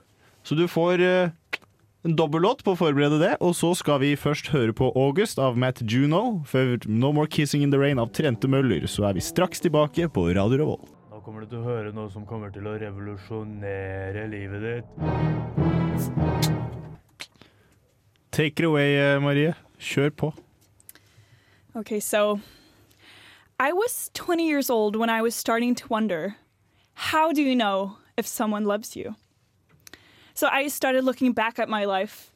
Så du får uh, en dobbellåt på å forberede det, og så skal vi først høre på August av Matt Juno. Før No More Kissing in the Rain av Trente Møller, så er vi straks tilbake på Radio Revolt. Kommer du til å høre noe som kommer til å revolusjonere livet ditt. Take it away, eh, Marie. Kjør på. Okay, so I was 20 years old when I was starting to wonder how do you know if someone loves you? So I started looking back at my life.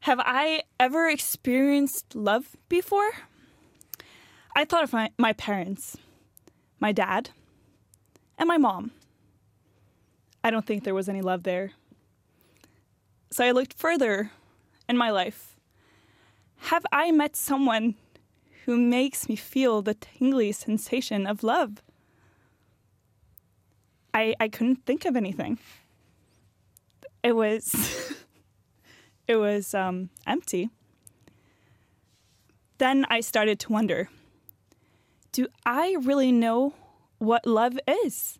Have I ever experienced love before? I thought of my, my parents, my dad, and my mom. I don't think there was any love there. So I looked further in my life. Have I met someone who makes me feel the tingly sensation of love? I, I couldn't think of anything. It was it was um, empty. Then I started to wonder, do I really know what love is?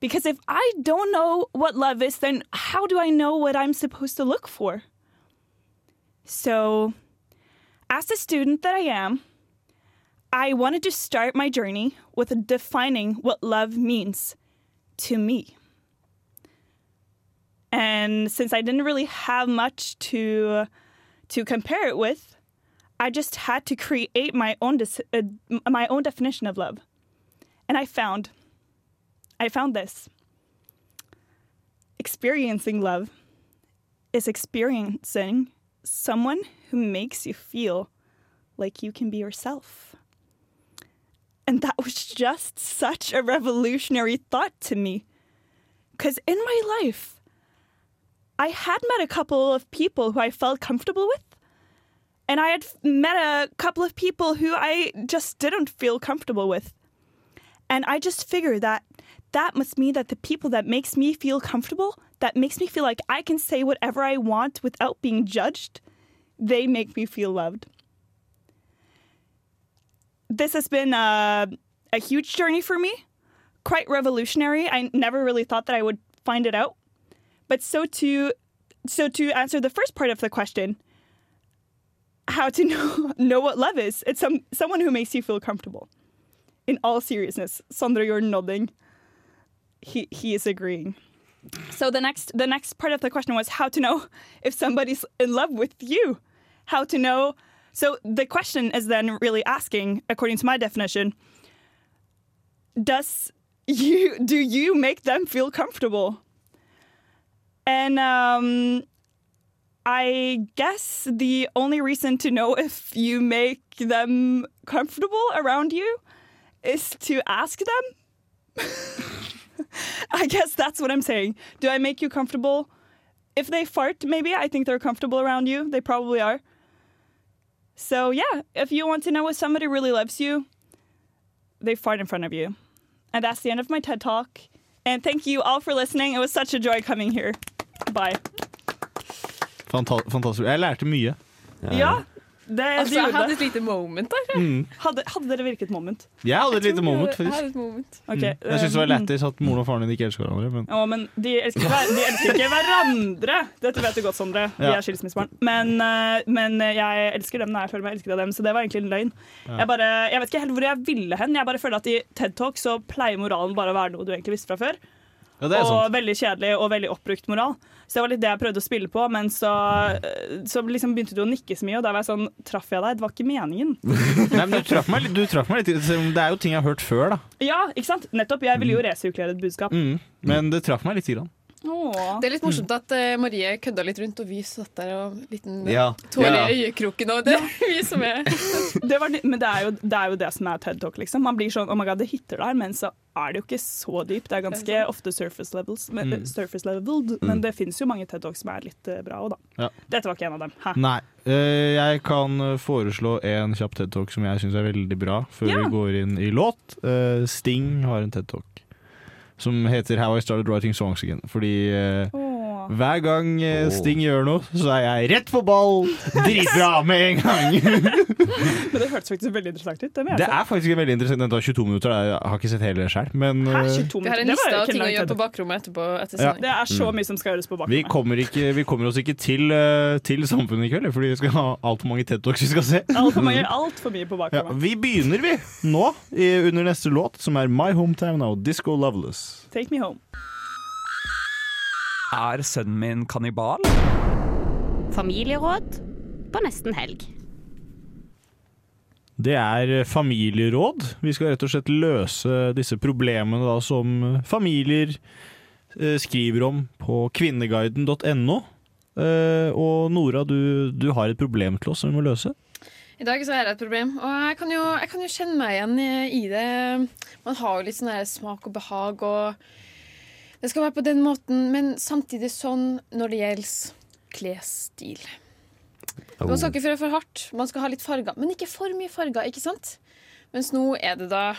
Because if I don't know what love is, then how do I know what I'm supposed to look for? So, as the student that I am, I wanted to start my journey with defining what love means to me. And since I didn't really have much to to compare it with, I just had to create my own dis- uh, my own definition of love. And I found I found this. Experiencing love is experiencing someone who makes you feel like you can be yourself. And that was just such a revolutionary thought to me. Because in my life, I had met a couple of people who I felt comfortable with. And I had met a couple of people who I just didn't feel comfortable with. And I just figure that that must mean that the people that makes me feel comfortable, that makes me feel like I can say whatever I want without being judged, they make me feel loved. This has been a, a huge journey for me, quite revolutionary. I never really thought that I would find it out. But so to so to answer the first part of the question, how to know know what love is, it's some someone who makes you feel comfortable. In all seriousness, Sondre, you're nodding. He he is agreeing. So the next the next part of the question was how to know if somebody's in love with you. How to know so the question is then really asking, according to my definition, does you do you make them feel comfortable? And um, I guess the only reason to know if you make them comfortable around you is to ask them. I guess that's what I'm saying. Do I make you comfortable? If they fart, maybe I think they're comfortable around you. They probably are. So, yeah, if you want to know if somebody really loves you, they fart in front of you. And that's the end of my TED talk. And thank you all for listening. It was such a joy coming here. Bye. Fanta fantastisk. Jeg lærte mye. Ja, det, Altså, de jeg hadde et lite moment der. Mm. Hadde, hadde dere virket moment? Jeg hadde et lite moment, Jeg hadde faktisk. et moment. Ok, Mm. Jeg syns det var lættis at moren og faren din ikke elsker hverandre. Men Å, men de elsker, de elsker ikke hverandre! Dette vet du godt, Sondre. Vi Ja. er skilsmissebarn. Men, eh, men jeg elsker dem når jeg føler meg elsket av dem, så det var egentlig en løgn. Ja. Jeg, bare, jeg vet ikke helt hvor jeg ville hen. Jeg bare føler at I TED Talk så pleier moralen bare å være noe du egentlig visste fra før. Ja, det og sant. veldig kjedelig og veldig oppbrukt moral. Så det var litt det jeg prøvde å spille på, men så, så liksom begynte du å nikke så mye, og da var jeg sånn Traff jeg deg? Det var ikke meningen. Nei, men du traff meg litt. Meg litt. Det er jo ting jeg har hørt før, da. Ja, ikke sant? Nettopp. Jeg ville jo resirkulere et budskap. Mm. Men det traff meg litt. Grann. Åh. Det er litt morsomt at uh, Marie kødda litt rundt, og vi satt der og liten Ja. tåre Ja. i øyekroken. Og det er vi som er det var, men det er, jo, det er jo det som er TED Talk. Liksom. Man blir sånn, oh my god, det hitter der, men så er det jo ikke så dypt. Det er ganske ofte surface levels, men, Mm. surface leveled, men det fins jo mange TED Talks som er litt eh, bra òg, da. Ja. Dette var ikke en av dem. Hæ? Nei. eh, jeg kan eh, foreslå en kjapp TED Talk som jeg syns er veldig bra, før Ja. vi går inn i låt. Eh, Sting har en TED Talk som heter How I Started Writing Songs Again. Fordi eh, hver gang eh, Sting gjør noe, så er jeg rett på ball! Dritbra med en gang! Men det hørtes faktisk veldig interessant ut. Det, må jeg Det si. er faktisk veldig interessant. Den tar 22 minutter. da. Jeg har ikke sett hele sjøl, men Hæ, eh, 22 Vi har en Det var liste jo av ikke ting å gjøre på bakrommet etterpå. Etter Ja. sending. Det er så Mm. mye som skal gjøres på vi bakrommet. kommer, ikke, vi kommer oss ikke til, eh, til samfunnet i kveld, fordi vi skal ha altfor mange TED Talks vi skal se. Altfor mange, alt for mye på Ja, bakrommet. vi begynner, vi, nå, i, under neste låt, som er My Hometown av Disco Loveless. Take me home. Er sønnen min kannibal? Familieråd på nesten helg. Det er familieråd. Vi skal rett og slett løse disse problemene da, som familier eh, skriver om på kvinneguiden.no. Eh, og Nora, du, du har et problem til oss som vi må løse. I dag så er det et problem, og jeg kan jo, jeg kan jo kjenne meg igjen i, i det. Man har jo litt sånn smak og behag, og det skal være på den måten, men samtidig sånn når det gjelder klesstil. Man skal ikke føre for hardt, man skal ha litt farger, men ikke for mye farger, ikke sant? Mens nå er det da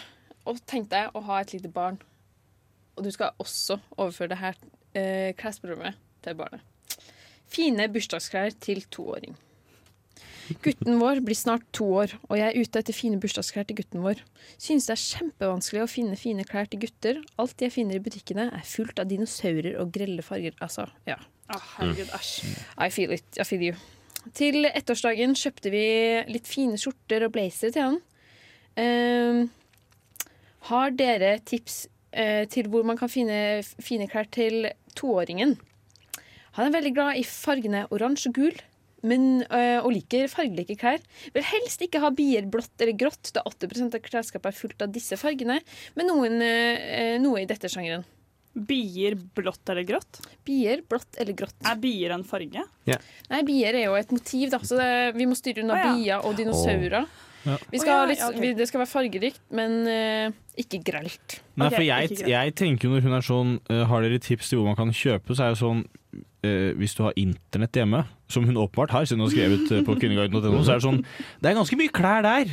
Og tenk deg å ha et lite barn, og du skal også overføre det her eh, klesprogrammet til barnet. Fine bursdagsklær til toåring. Gutten vår blir snart to år, og jeg er ute etter fine bursdagsklær til gutten vår. Synes det er kjempevanskelig å finne fine klær til gutter. Alt jeg finner i butikkene er fullt av dinosaurer og grelle farger. Altså, ja. Oh, herregud, æsj. I feel it. I feel you. Til ettårsdagen kjøpte vi litt fine skjorter og blazer til han. Ehm, har dere tips uh, til hvor man kan finne fine klær til toåringen? Han er veldig glad i fargene oransje og gul, men, øh, og liker fargelike klær. Vil helst ikke ha bier blått eller grått, da 80 av klesskapet er fullt av disse fargene, men noen, øh, noe i dette sjangeren. Bier blått eller grått? Bier blått eller grått. Er bier en farge? Nei, bier er jo et motiv, da, så det, vi må styre unna Å, ja. bier og dinosaurer. Ja. Vi skal ha litt, vi, det skal være fargerikt, men eh, ikke grelt. Nei, for jeg, jeg tenker jo når hun er sånn Har dere tips til hvor man kan kjøpe, så er det sånn eh, Hvis du har internett hjemme, som hun åpenbart har, siden hun har skrevet eh, på kvinneguiden.no, så er det sånn Det er ganske mye klær der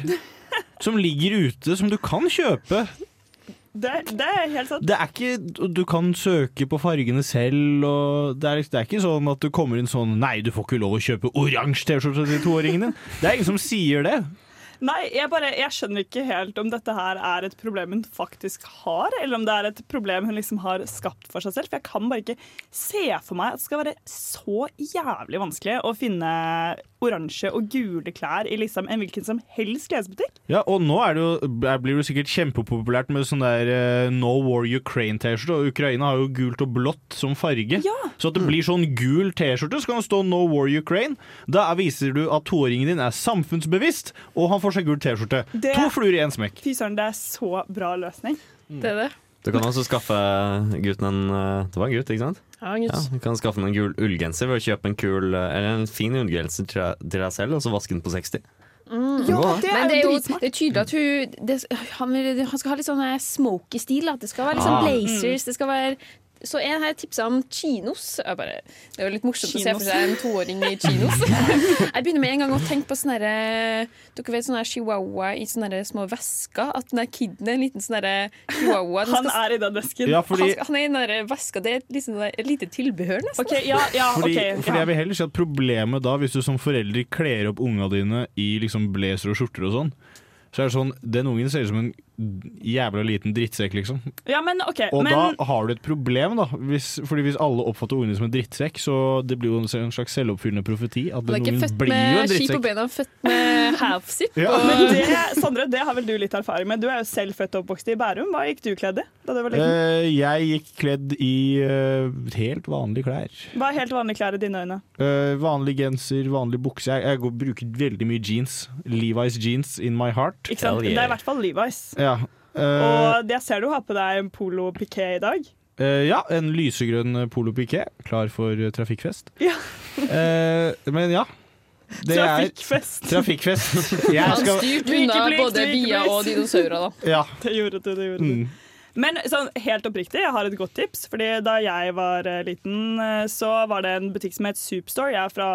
som ligger ute, som du kan kjøpe. Det, det er helt sant. Det er ikke Du kan søke på fargene selv, og det er, det er ikke sånn at du kommer inn sånn Nei, du får ikke lov å kjøpe oransje T-skjorte til toåringen din. Det er ingen som sier det. Nei, jeg, bare, jeg skjønner ikke helt om dette her er et problem hun faktisk har, eller om det er et problem hun liksom har skapt for seg selv. For jeg kan bare ikke se for meg at det skal være så jævlig vanskelig å finne oransje og gule klær i liksom en hvilken som helst klesbutikk. Ja, og nå er det jo, er- blir det sikkert kjempepopulært med sånn der uh, No War Ukraine-T-skjorte, og Ukraina har jo gult og blått som farge. Så at det blir sånn gul T-skjorte, så kan det stå No War Ukraine. Da viser du at toåringen din er samfunnsbevisst, og han får seg gul T-skjorte. Det- To fluer i én smekk. Fy søren, det er så bra løsning. Det er det. Du kan også skaffe gutten en eh, Det var en gutt, ikke sant? Ja, en gutt. du kan skaffe ham en gul ullgenser ved å kjøpe en kul eh, Eller en fin ullgenser til deg- til deg selv, og så vaske den på 60. Mm. Ja, det Men det er jo det er tydelig at hun det, han, vil, han skal ha litt sånn her smoky stil. At det skal være litt sånn Ah. blazers, det skal være så er her tipsa om chinos. Jeg bare, det er jo litt morsomt å se for seg en toåring i chinos. jeg begynner med en gang å tenke på sånne her, Dere vet sånne her chihuahua i sånne her små vesker? At den der kiden er en liten sånn chihuahua. Den Han er i den vesken. Ja, fordi- han, skal- han er i den der veska. Det er liksom, et lite tilbehør, nesten. Okay, ja, ja, Fordi, okay, fordi jeg vil heller si at Problemet da, hvis du som forelder kler opp unga dine i liksom blazer og skjorter og sånn, så er det sånn Den ungen ser ut som en jævla liten drittsekk, liksom. Ja, men okay, Og men da har du et problem, da. Hvis, fordi hvis alle oppfatter ungene som en drittsekk, så det blir jo en slags selvoppfyllende profeti. At Han er den ikke ungen født blir jo en med ski på bena, beina, født med half-zip. Ja. og- Men det, Sondre, det har vel du litt erfaring med. Du er jo selv født og oppvokst i Bærum. Hva gikk du kledd i da du var liten? Eh, jeg gikk kledd i uh, helt vanlige klær. Hva er helt vanlige klær i dine øyne? Uh, vanlig genser, vanlig bukse. Jeg, jeg går, bruker veldig mye jeans. Levi's jeans in my heart. Ikke sant? Det er i hvert fall Levi's. Ja. Uh, Og jeg ser du har på deg en polo piqué i dag. Uh, ja, en lysegrønn polo piqué, klar for eh, trafikkfest. Ja. uh, men ja. Det Trafikkfest. Er, trafikkfest. Jeg Han styrte unna både bia og dinosaurer, da. Ja. Det gjorde du. det gjorde du. Mm. Men sånn, helt oppriktig, jeg har et godt tips. Fordi Da jeg var eh, liten, eh, så var det en butikk som het Superstore. Jeg er fra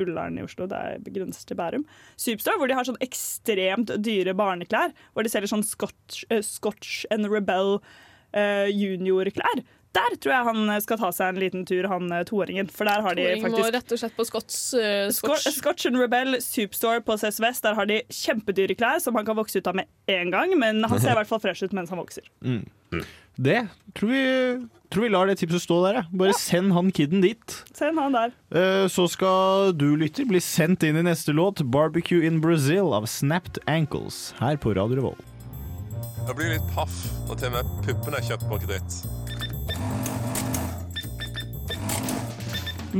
Ullern i Oslo, det er grenser til Bærum. Superstore, Hvor de har sånn ekstremt dyre barneklær. Hvor de selger sånn Scotch, uh, Scotch and Rebel uh, junior-klær. Der tror jeg han skal ta seg en liten tur, han eh, toåringen. For der har de faktisk må rett og slett på Scots uh, Scotch. Scotch and Rebel Superstore på CS Vest. Der har de kjempedyre klær som han kan vokse ut av med en gang. Men han ser i hvert fall fresh ut mens han vokser. Mm. Det tror vi, tror vi lar det tipset stå der. Bare Bare send han kiden dit. Send han der. Eh, Så skal du, lytter, bli sendt inn i neste låt, 'Barbecue in Brazil' av Snapped Ankles, her på Radio Revolt. Jeg blir litt paff når til og med puppene er kjøpt på kreditt.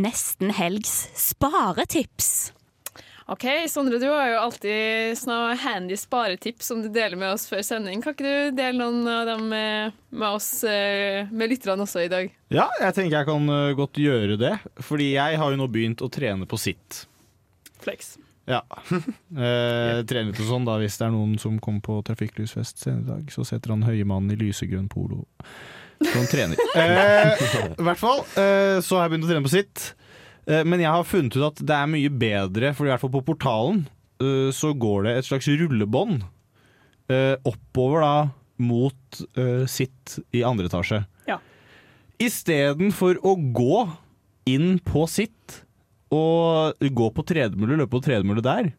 Nesten helgs sparetips. OK, Sondre, du har jo alltid sånne handy sparetips som du deler med oss før sending. Kan ikke du dele noen av dem med, med oss, eh, med lytterne også i dag? Ja, jeg tenker jeg kan eh, godt gjøre det, fordi jeg har jo nå begynt å trene på sitt. Flex. Ja. Eh, trene litt og sånn, da, hvis det er noen som kommer på trafikklysfest senere i dag, så setter han høye mannen i lysegrønn polo som trener. Eh, I hvert fall eh, så har jeg begynt å trene på sitt. Eh, men jeg har funnet ut at det er mye bedre, for i hvert fall på portalen eh, så går det et slags rullebånd eh, oppover da mot eh, sitt i andre etasje. Ja. Istedenfor å gå inn på sitt og gå på tredemølle, løpe på tredemølle der,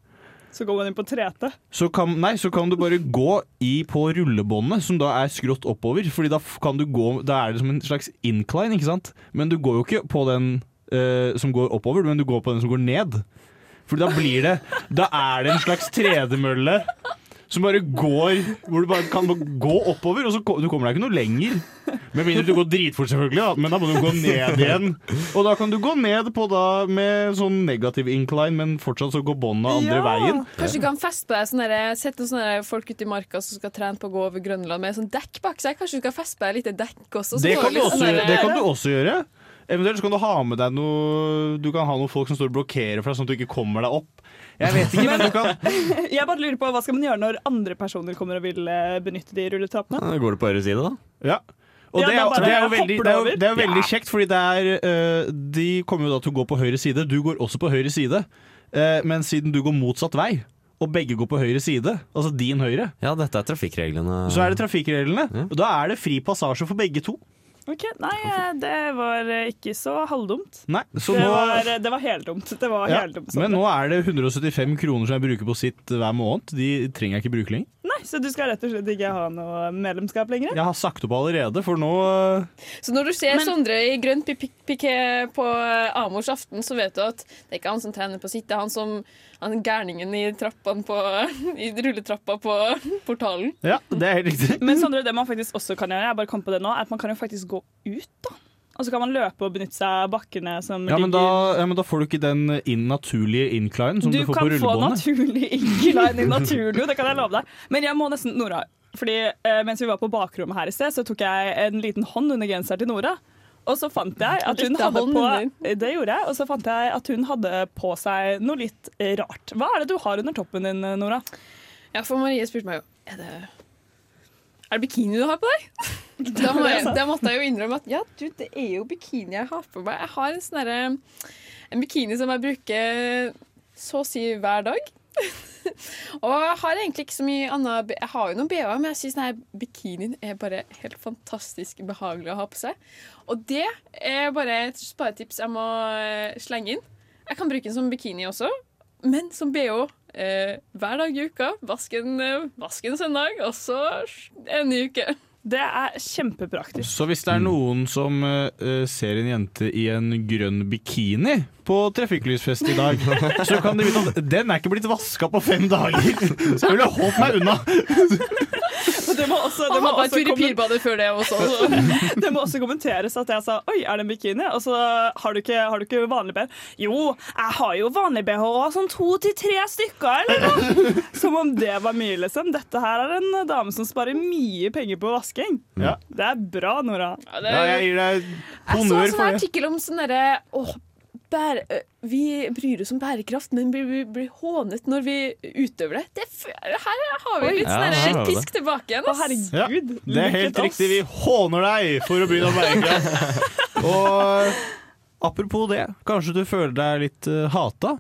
Så går man inn på trete. så kan, nei, så kan du bare gå i på rullebåndet, som da er skrått oppover. Fordi da kan du gå Da er det som en slags incline, ikke sant? Men du går jo ikke på den uh, som går oppover, men du går på den som går ned. For da blir det Da er det en slags tredemølle som bare går Hvor du bare kan gå oppover, og så du kommer deg ikke noe lenger. Med mindre du går dritfort, selvfølgelig, da. men da må du gå ned igjen. Og da kan du gå ned på da med sånn negativ incline, men fortsatt så går båndet andre veien. Kanskje du kan feste på deg sånn Sett noen sånne folk ute i marka som skal trene på å gå over Grønland med sånn dekk bak seg. Kanskje du kan feste på deg litt dekk også? Det kan, også, sånn det kan du også gjøre. Eventuelt så kan du ha med deg noe Du kan ha noen folk som står og blokkerer for deg, sånn at du ikke kommer deg opp. Jeg vet ikke, men du kan Jeg bare lurer på Hva skal man gjøre når andre personer kommer og vil eh, benytte de rulletrappene? Da går du på høyre side, da. Ja. Og Ja, det, er, bare det er jo veldig, det er jo, det er jo veldig Ja. kjekt, fordi det er eh, De kommer jo da til å gå på høyre side. Du går også på høyre side. uh, men siden du går motsatt vei, og begge går på høyre side, altså din høyre, Ja, dette er trafikkreglene. så er det trafikkreglene. Og da er det fri passasje for begge to. Ok, Nei, eh, det var eh, ikke så halvdumt. Nei, så det, nå var, eh, det var heldumt. Det var ja, heldumt Men nå er det 175 kroner som jeg bruker på sitt hver måned. De trenger jeg ikke bruke lenger. Så du skal rett og slett ikke ha noe medlemskap lenger? Jeg har sagt opp allerede, for nå eh, Så når du ser Sondre i grønt pi- pi- piké på eh, Amors aften, så vet du at det er ikke han som trener på sitt, det er han som han gærningen i på I rulletrappa på portalen. Ja, det er helt riktig. Men Sondre, det man faktisk også kan gjøre, jeg bare kom på det nå, er at man kan jo faktisk gå ut, da. Og så kan man løpe og benytte seg av bakkene som ja men, da, ligger ja, men da får du ikke den inn naturlige incline som du, Du får på rullebåndet. Du kan få naturlig incline i naturlig, det kan jeg love deg. Men jeg må nesten Nora. Fordi eh, Mens vi var på bakrommet her i sted, så tok jeg en liten hånd under genseren til Nora. Og så fant jeg at hun hadde på Det gjorde jeg. Og så fant jeg at hun hadde på seg noe litt rart. Hva er det du har under toppen din, Nora? Ja, for Marie spurte meg jo Er det, er det bikini du har på deg. Da, jeg, da måtte jeg jo innrømme at ja, du, det er jo bikini jeg har på meg. Jeg har en sånn derre En bikini som jeg bruker så å si hver dag. og jeg har egentlig ikke så mye annet Jeg har jo noen BH-er, men jeg syns bikinien er bare helt fantastisk behagelig å ha på seg. Og det er bare et sparetips jeg må eh, slenge inn. Jeg kan bruke den som bikini også, men som BH eh, hver dag i uka. Vask en, eh, søndag, og så en ny uke. Det er kjempepraktisk. Så hvis det er noen som uh, ser en jente i en grønn bikini på trafikklysfest i dag, så kan de vite at den er ikke blitt vaska på fem dager. Så jeg ville holdt meg unna. Og det må også, det må også i Pirbadet før det også. Så. det må også kommenteres at jeg sa 'oi, er det en bikini?' Og så har du ikke, har du ikke vanlig BH. Jo, jeg har jo vanlig BH sånn to til tre stykker, eller noe. Som om det var mye, liksom. Dette her er en dame som sparer mye penger på vasking. Ja. Det er bra, Nora. Ja, det Ja, jeg gir deg Jeg så en sånn for det. artikkel om sånn derre bære, Vi bryr oss om bærekraft, men blir, blir, blir hånet når vi utøver det. det her har vi litt Ja, sånn vi det. pisk tilbake igjen. ass. Ja, det er helt riktig. Vi håner deg for å bry deg om bærekraft. Og apropos det, kanskje du føler deg litt uh, hata.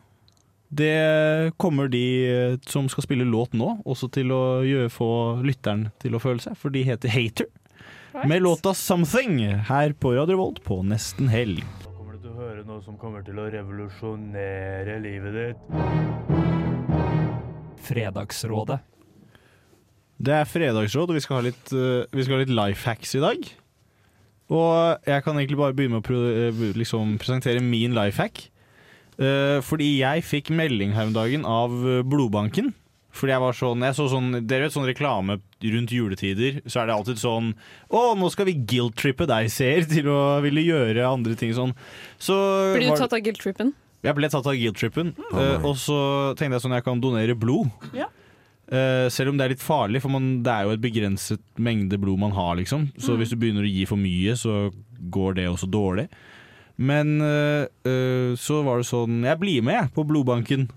Det kommer de som skal spille låt nå, også til å gjøre, få lytteren til å føle seg, for de heter Hater. Med låta 'Something' her på Radio Volt på nesten helg. Noe som kommer til å revolusjonere livet ditt. Fredagsrådet. Det er fredagsråd, og vi skal ha litt, uh, vi skal ha litt life hacks i dag. Og jeg kan egentlig bare begynne med å uh, liksom presentere min life hack. Uh, fordi jeg fikk melding her om dagen av blodbanken. Fordi jeg var sånn, jeg så sånn Dere vet sånn reklame rundt juletider, så er det alltid sånn Å, nå skal vi guilt-trippe deg, ser, til å ville gjøre andre ting sånn. Så Blir du var- tatt av guilt-trippen? jeg ble tatt av guilt-trippen, eh, og så tenkte jeg sånn jeg kan donere blod. Ja. Uh, selv om det er litt farlig, for man, det er jo et begrenset mengde blod man har, liksom. Så Mm. hvis du begynner å gi for mye, så går det også dårlig. Men uh, eh, så var det sånn Jeg blir med, jeg, på blodbanken.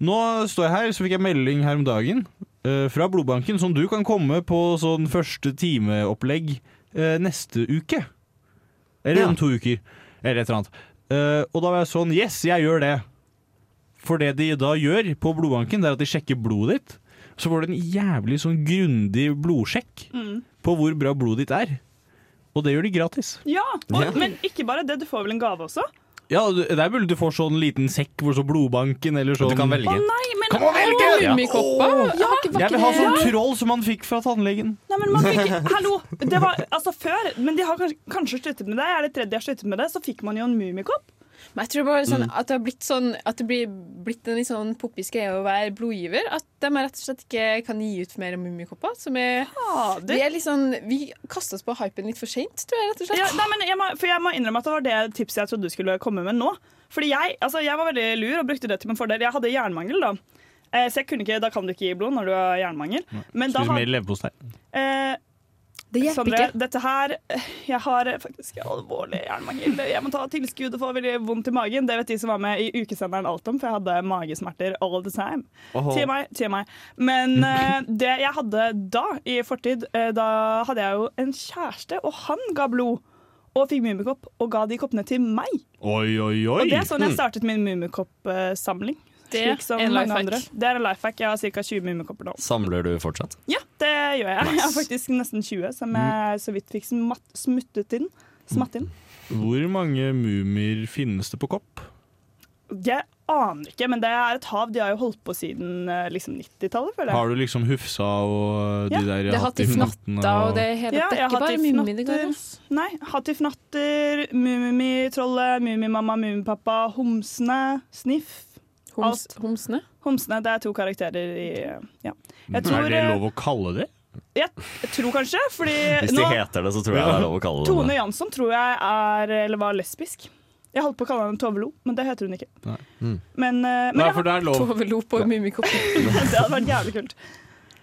Nå står jeg her, så fikk jeg melding her om dagen eh, fra blodbanken som du kan komme på sånn første timeopplegg eh, neste uke. Eller om to uker. Eller et eller annet. Eh, og da var jeg sånn Yes, jeg gjør det. For det de da gjør på blodbanken, det er at de sjekker blodet ditt. Så får du en jævlig sånn grundig blodsjekk Mm. på hvor bra blodet ditt er. Og det gjør de gratis. Ja, og, Ja. men ikke bare det, du får vel en gave også? Ja, det er mulig du får sånn liten sekk hvor så blodbanken eller sånn. Du kan velge. Å nei, men Kan man velge? Å, Mummikopper? Ja, Jeg vil ha sånn troll som man fikk fra tannlegen. Nei, men man fikk, hallo, det var altså før, men de har kanskje, kanskje sluttet med det. Er det tredje de har sluttet med det. Så fikk man jo en mummikopp. Men jeg tror bare sånn Mm. at det har blitt sånn At det blir blitt en litt sånn poppis greie å være blodgiver. At de rett og slett ikke kan gi ut mer mummikopper. Som er Vi er litt sånn Vi kasta oss på hypen litt for seint, tror jeg, rett og slett. Ja, nei, men jeg må, for jeg må innrømme at det var det tipset jeg trodde du skulle komme med nå. Fordi jeg, altså, jeg var veldig lur og brukte det til min fordel. Jeg hadde jernmangel da. Eh, Så jeg kunne ikke, da kan du ikke gi blod når du har jernmangel. Men da leverpostei. Eh, Det hjelper Sandra, ikke. dette her Jeg har faktisk alvorlig hjernemangel. Jeg må ta tilskudd og få veldig vondt i magen. Det vet de som var med i ukesenderen alt om, for jeg hadde magesmerter all the time. Åhå. TMI, TMI. Men uh, det jeg hadde da, i fortid, uh, da hadde jeg jo en kjæreste, og han ga blod. Og fikk mummikopp, og ga de koppene til meg. Oi, oi, oi. Og det er sånn jeg startet min mummikoppsamling. Det Slik som er en mange life hack. andre. Det er en life hack. Jeg har ca. 20 mummikopper nå. Samler du fortsatt? Ja, det gjør jeg. Jeg har faktisk nesten 20, som jeg så vidt fikk smuttet inn. Smatt inn. Hvor mange mumier finnes det på kopp? Jeg aner ikke, men det er et hav. De har jo holdt på siden eh, liksom 90-tallet, føler jeg. Har du liksom Hufsa og de Ja, der det er Hattifnatta og det hele Ja, Det jeg er ikke har bare Mummi i. Hattifnatter. Nei, Hattifnatter, Mummitrollet, Mummimamma, Mummipappa, Homsene, Sniff. Homs, homsene? Homsene, det er to karakterer i Ja. Jeg er det eh, lov å kalle det? Jeg, jeg tror kanskje, fordi Hvis de nå heter det, så tror jeg det er lov å kalle det Tone. Jansson tror jeg er, eller var lesbisk. Jeg holdt på å kalle henne Tove Lo, men det heter hun ikke. Mm. Men, eh, men Nei, for det er lov. Tove Lo på Mummikoppen. det hadde vært jævlig kult.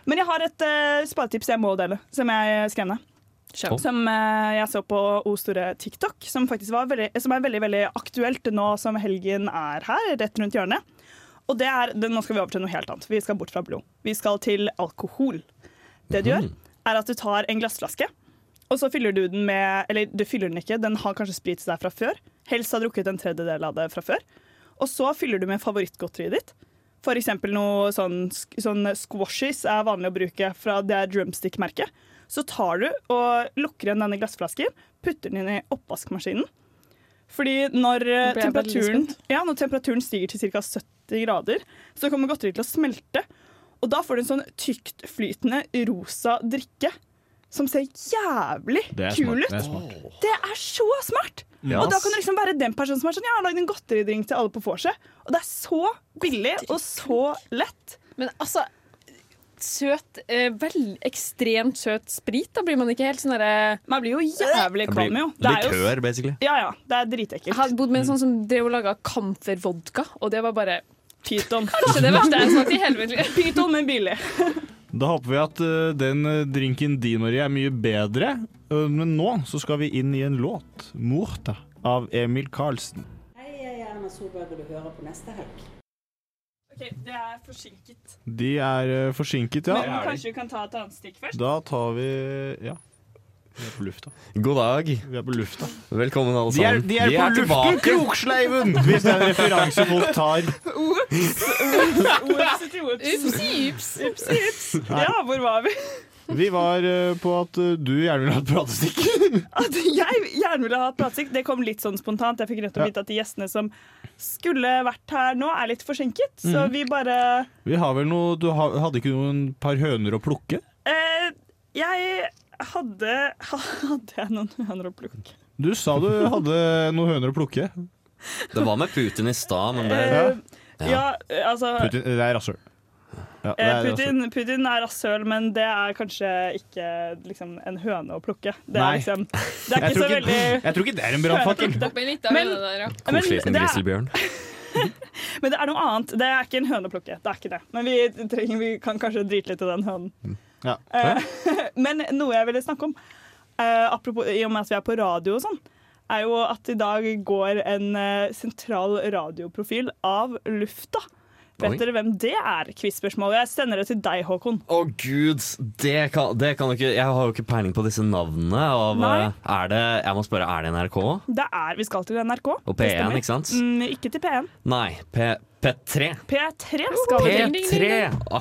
Men jeg har et uh, sparetips jeg må dele, som jeg skrev ned. Kjør. Som uh, jeg så på O store TikTok, som faktisk var veldig, som er veldig veldig aktuelt nå som helgen er her, rett rundt hjørnet. Og det er, det, Nå skal vi over til noe helt annet. Vi skal bort fra blod. Vi skal til alkohol. Det du gjør, er at du tar en glassflaske, og så fyller du den med Eller du fyller den ikke, den har kanskje sprit deg fra før. Helst har drukket en tredjedel av det fra før. Og så fyller du med favorittgodteriet ditt. Eksempel noe sånn, sånn squashes er vanlig å bruke fra det er drumstick-merket. Så tar du og lukker igjen denne glassflasken, putter den inn i oppvaskmaskinen. Fordi når, eh, temperaturen, ja, når temperaturen stiger til ca. 70 grader, så kommer godteriet til å smelte. Og da får du en sånn tyktflytende rosa drikke som ser jævlig kul ut. det er. Det er så smart! Ja. Og da kan du liksom være den personen som er sånn Jeg har lagd en godteridrink til alle på vorset. Og det er så billig og så lett. Men altså Søt, eh, vel, ekstremt søt sprit, da blir man ikke helt sånn derre Man blir jo jævlig kvalm, jo. Det blir kør, basically. Ja, ja. Det er dritekkelt. Jeg hadde bodd med en sånn som drev og laga kamfervodka, og det var bare Pyton. Kanskje det verste jeg har smakt i hele mitt. Pyton, men billig. Da håper vi at eh, den eh, drinken din, Marie, er mye bedre. Men nå så skal vi inn i en låt. 'Morta' av Emil Karlsen. Hei, jeg er Erna Solberg, og du hører på neste helg. Ok, Det er forsinket. De er eh, forsinket, ja. Men kanskje vi kan ta et annet stikk først? Da tar vi Ja. Vi er på lufta. God dag. Vi er på lufta. Velkommen, alle De er, sammen. de er på luften, tilbake. Kroksleiven! Hvis det er en referanse folk tar. Upsi, ups. Upsi, ups. Ja, hvor var vi? Vi var eh, på at eh, du gjerne ville ha et pratestikk. At jeg gjerne ville ha et pratestikk, det kom litt sånn spontant. Jeg fikk rett og Ja. vite at de gjestene som skulle vært her nå, er litt forsinket. Så Mhm. vi bare Vi har vel noe Du hadde ikke noen par høner å plukke? eh, Jeg hadde Hadde jeg noen høner å plukke? Du sa du hadde noen høner å plukke. Det var med Putin i stad, men det Eh, ja, altså Putin, det er rasshøl. Ja, eh, er Putin, Putin er rasshøl, men det er kanskje ikke liksom, en høne å plukke. Det er liksom Det er ikke så ikke- veldig jeg tror ikke det er en brannfakkel. Opp Men- Koselig som det er- grizzlybjørn. Men det er noe annet. Det er ikke en høne å plukke. Det er ikke det. Men vi, trenger, vi kan kanskje drite litt i den hønen. Ja. Eh, men noe jeg ville snakke om, eh, apropos i og med at vi er på radio og sånn, er jo at i dag går en eh, sentral radioprofil av lufta. Vet Oi. dere hvem det er? Quiz-spørsmålet. Jeg sender det til deg, Håkon. Å gud, det kan, det kan ikke Jeg har jo ikke peiling på disse navnene. Av, eh, er det, jeg må spørre, er det NRK? Det er, Vi skal til NRK. Og P1, ikke sant? Mm, ikke til P1. Nei, P, P3. P3 skal. P3,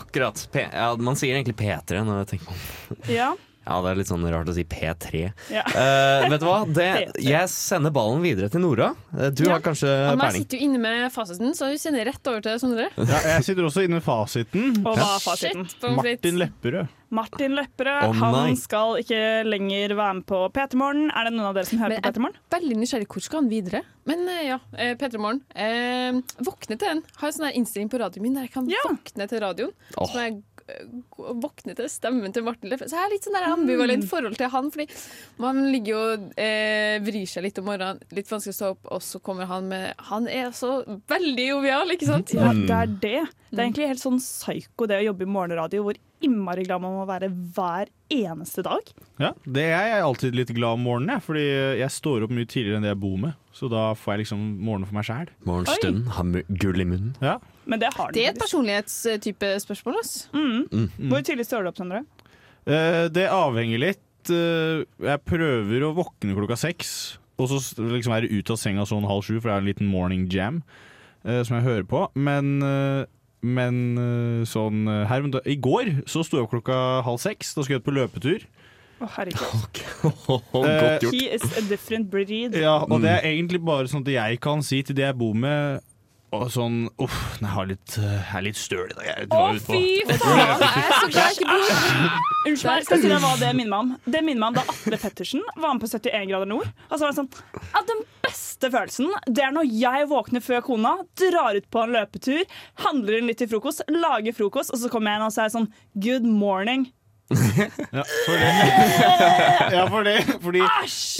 akkurat. P, ja, man sier egentlig P3 når jeg tenker på det. Ja. Ja, det er litt sånn rart å si P3. Ja. Uh, vet du hva? Det, jeg sender ballen videre til Nora. Du Du har kanskje Og Jeg peiling? sitter jo inne med fasiten, så hun sender rett over til Sondre. Ja, jeg sitter også inne med fasiten. Og hva er fasiten? Shit. Martin Lepperød. Martin Lepperød oh, han skal ikke lenger være med på P3 Morgen. Er det noen av dere som hører Men på P3 Morgen? Veldig nysgjerrig. Hvor skal han videre? Men eh, ja, eh, P3 Morgen. Eh, våkne til den. Har en sånn innstilling på radioen min der jeg kan våkne til radioen. Oh. Som jeg eh, våkne til stemmen til Martin Lepperød. Så jeg har litt sånn der ambivalent forhold til han, fordi man ligger jo og eh, vrir seg litt om morgenen, litt vanskelig å stå opp, og så kommer han med Han er så veldig jovial, ikke sant? Ja, det er det. Det er egentlig helt sånn psyko det å jobbe i morgenradio, hvor innmari glad man må være hver eneste dag. Ja, det er jeg alltid litt glad om morgenen, jeg, fordi jeg står opp mye tidligere enn det jeg bor med. Så da får jeg liksom morgenen for meg sjæl. Morgenstund, har gull i munnen. Ja. Men det har Det er et personlighetstype spørsmål, ass. Mm. Mm. Hvor tidlig står du opp, Sondre? Uh, det avhenger litt. Uh, jeg prøver å våkne klokka seks, og så liksom være ute av senga sånn halv sju, for det er en liten morning jam uh, som jeg hører på. Men, men eh, sånn eh, her, men da- I går så sto jeg opp klokka halv seks. Da skulle jeg ut på løpetur. Å, herregud. Godt gjort. He is a different breed. Ja, og det er egentlig bare sånn at jeg kan si til de jeg bor med og sånn Uff, jeg har litt, eh, jeg er litt støl i dag. Jeg Å, drar ut på- fy faen! Jeg er så glad jeg ikke bor Unnskyld meg, skal si deg hva det minner meg om? Det minner meg om da Atle Pettersen var med på 71 grader nord. Og så var det sånn at Den beste følelsen Det er når jeg våkner før kona, drar ut på en løpetur, handler inn litt til frokost, lager frokost, og så kommer jeg inn og så er sånn Good morning. Ja, for det. ja, for det. Fordi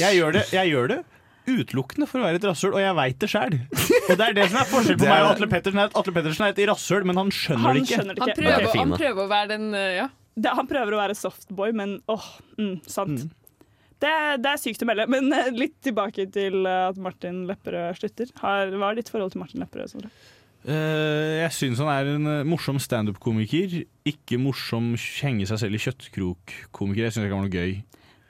jeg gjør det, jeg gjør det utelukkende for å være et rasshøl, og jeg veit det sjæl. Og det er det som er forskjellen på er- meg og Atle Pettersen. er at Atle Pettersen er et rasshøl, men han skjønner Han det ikke. skjønner det Han prøver, er han prøver å være den eh, Ja. Det, han prøver å være softboy, men åh, mm, sant. Det, det er sykt å melde. Men eh, litt tilbake til eh, at Martin Lepperød slutter. Har, hva er ditt forhold til Martin Lepperød? Sondre? Uh, jeg syns han er en uh, morsom standup-komiker. Ikke morsom henge seg selv i kjøttkrok-komiker. Jeg syns ikke han var noe gøy.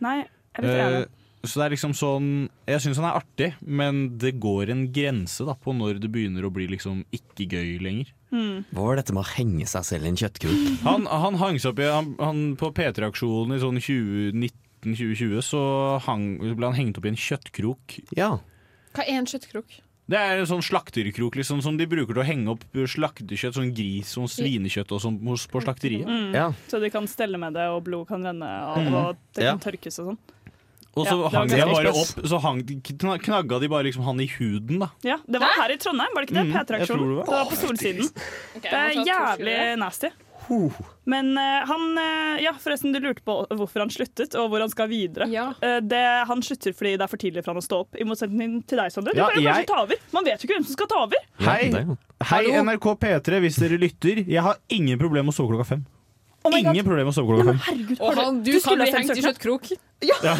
Nei, jeg er litt enig. Så det er liksom sånn Jeg syns han er artig, men det går en grense da på når det begynner å bli liksom ikke gøy lenger. Mm. Hva var dette med å henge seg selv i en kjøttkrok? Han, han hang seg opp i han, han, På P3-aksjonen i sånn 2019-2020 så hang, ble han hengt opp i en kjøttkrok. Ja. Hva er en kjøttkrok? Det er en sånn slakterkrok liksom, som de bruker til å henge opp slaktekjøtt, sånn gris, sånn svinekjøtt og sånn på slakteriet. Mm. Så de kan stelle med det, og blod kan renne av, Mm. og det Ja. kan tørkes og sånn. Og så Ja, hang de bare opp Så hang, de- knagga de bare liksom han i huden, da. Ja, Det var her i Trondheim, var det ikke det? Mm, P3-aksjonen. det var. Det var på Solsiden. Okay, Det er jævlig nasty. nasty. Men uh, han uh, Ja, forresten, du lurte på hvorfor han sluttet, og hvor han skal videre. Eh, det, han slutter fordi det er for tidlig for han å stå opp, i motsetning til deg, Sondre. Du Ja, kan jo jeg- kanskje ta over. Man vet jo ikke hvem som skal ta over. Hei, hei NRK P3, hvis dere lytter. Jeg har ingen problem med å sove klokka fem. Oh ingen problem med å sove klokka fem. Herregud, Og han, du, du kan bli hengt i kjøttkrok kjøttkrok. Ja,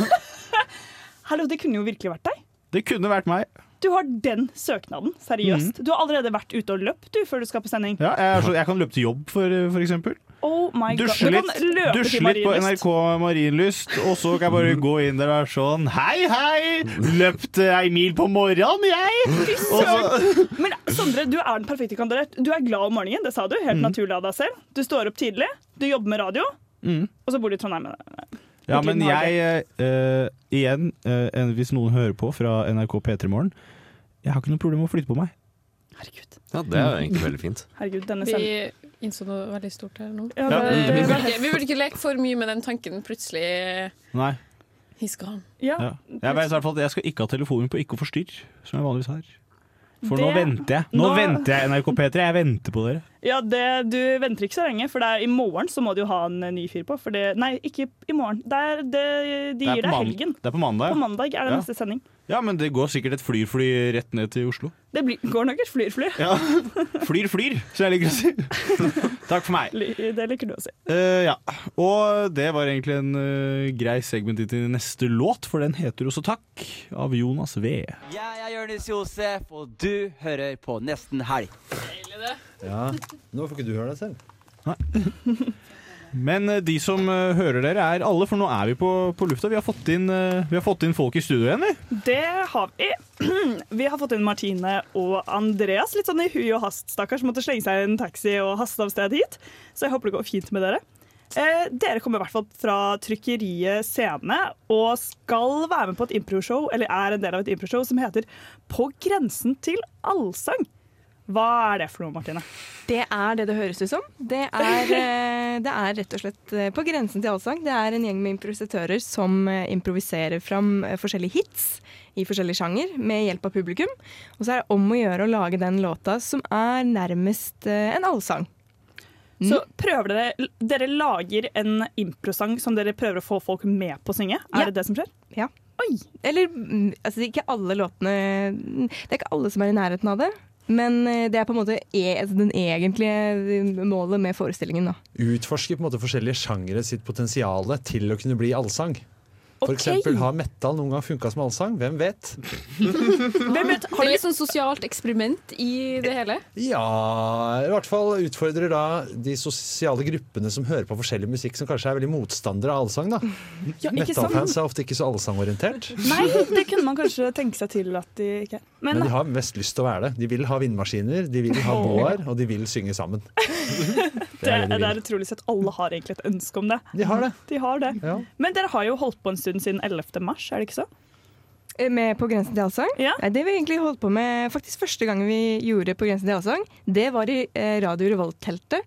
Hallo, det kunne jo virkelig vært deg. det kunne vært meg. Du har den søknaden, seriøst. Du har allerede vært ute og løpt du, før du skal på sending. Ja, jeg, jeg kan løpe til jobb, for, for eksempel. Oh my God. Dusje Du litt, dusje litt på NRK Marienlyst, og så kan jeg bare gå inn der og være sånn Hei, hei! Løpt ei mil på morgenen, jeg! Så- Men Sondre, du er den perfekte kandidat. Du er glad om morgenen, det sa du. Helt Mm. naturlig av deg selv. Du står opp tidlig, du jobber med radio, Mm. og så bor du i Trondheim. Ja, men jeg uh, Igjen, uh, hvis noen hører på fra NRK P3 Morgen Jeg har ikke noe problem med å flytte på meg. Herregud. Ja, det er jo egentlig veldig fint. Herregud, denne Vi innså noe veldig stort her nå. Ja, det- vi, det- burde ikke, vi burde ikke leke for mye med den tanken plutselig Nei. He's gone. Ja. Ja. Jeg vet i hvert fall at jeg skal ikke ha telefonen på ikke å forstyrre, som jeg vanligvis har. For nå venter jeg. Nå, Nå- venter jeg NRK P3. Jeg venter på dere. Ja, det, Du venter ikke så lenge, for det er i morgen så må du jo ha en eh, ny fyr på. For det, nei, ikke i morgen. Det er, det, de Det er gir deg helgen. Det er på mandag. På mandag er det Ja. neste sending. Ja, men det går sikkert et flyrfly rett ned til Oslo. Det blir, går nok et flyrfly. Ja. Flyr, flyr, som jeg liker å si. Takk for meg. Det liker du å si. Uh, ja. Og det var egentlig en uh, grei segment til neste låt, for den heter også Takk, av Jonas V. Jeg er Jonis Josef, og du hører på Nesten Helg. Ja, Nå får ikke du høre deg selv. Men eh, de som eh, hører dere, er alle, for nå er vi på, på lufta. Vi har, fått inn, eh, vi har fått inn folk i studio igjen, vi. Det har vi. Vi har fått inn Martine og Andreas. Litt sånn i hui og hast, stakkars. Måtte slenge seg i en taxi og haste av sted hit. Så jeg håper det går fint med dere. Eh, dere kommer i hvert fall fra trykkeriet Scene og skal være med på et improshow, eller er en del av et improshow som heter På grensen til allsang. Hva er det for noe, Martine? Det er det det høres ut som. Det er, eh, det er rett og slett eh, på grensen til allsang. Det er en gjeng med improvisatører som eh, improviserer fram forskjellige hits i forskjellig sjanger med hjelp av publikum. Og så er det om å gjøre å lage den låta som er nærmest en allsang. Så prøver dere, dere lager en improsang som dere prøver å få folk med på å synge? Er Ja. det det som skjer? Ja. Eller mm, altså, ikke alle låtene Det er ikke alle som er i nærheten av det. Men eh, det er på en måte e den egentlige målet med forestillingen. da. Utforske på en måte forskjellige sjangere sitt potensial til å kunne bli allsang. For eksempel, Har metal noen gang funka som allsang? Hvem vet? Det du litt sånn sosialt eksperiment i det hele. Ja, i hvert fall utfordrer da de sosiale gruppene som hører på forskjellig musikk, som kanskje er veldig motstandere av allsang. da. Ja? Metal-fans er ofte ikke så allsangorientert. Nei, det kunne man kanskje tenke seg til at de ikke er. Men Men, de har mest lyst til å være det. De vil ha vindmaskiner, de vil ha båer, og de vil synge sammen. det, det er det de det er utrolig sett. Alle har egentlig et ønske om det. De har det. De har det. Ja. Men dere har jo holdt på en stund siden 11. mars, er det ikke så? Eh, Med På grensen til allsang? Ja. det vi egentlig holdt på med faktisk første gang vi gjorde På grensen til allsang, det var i eh, Radio Revolt-teltet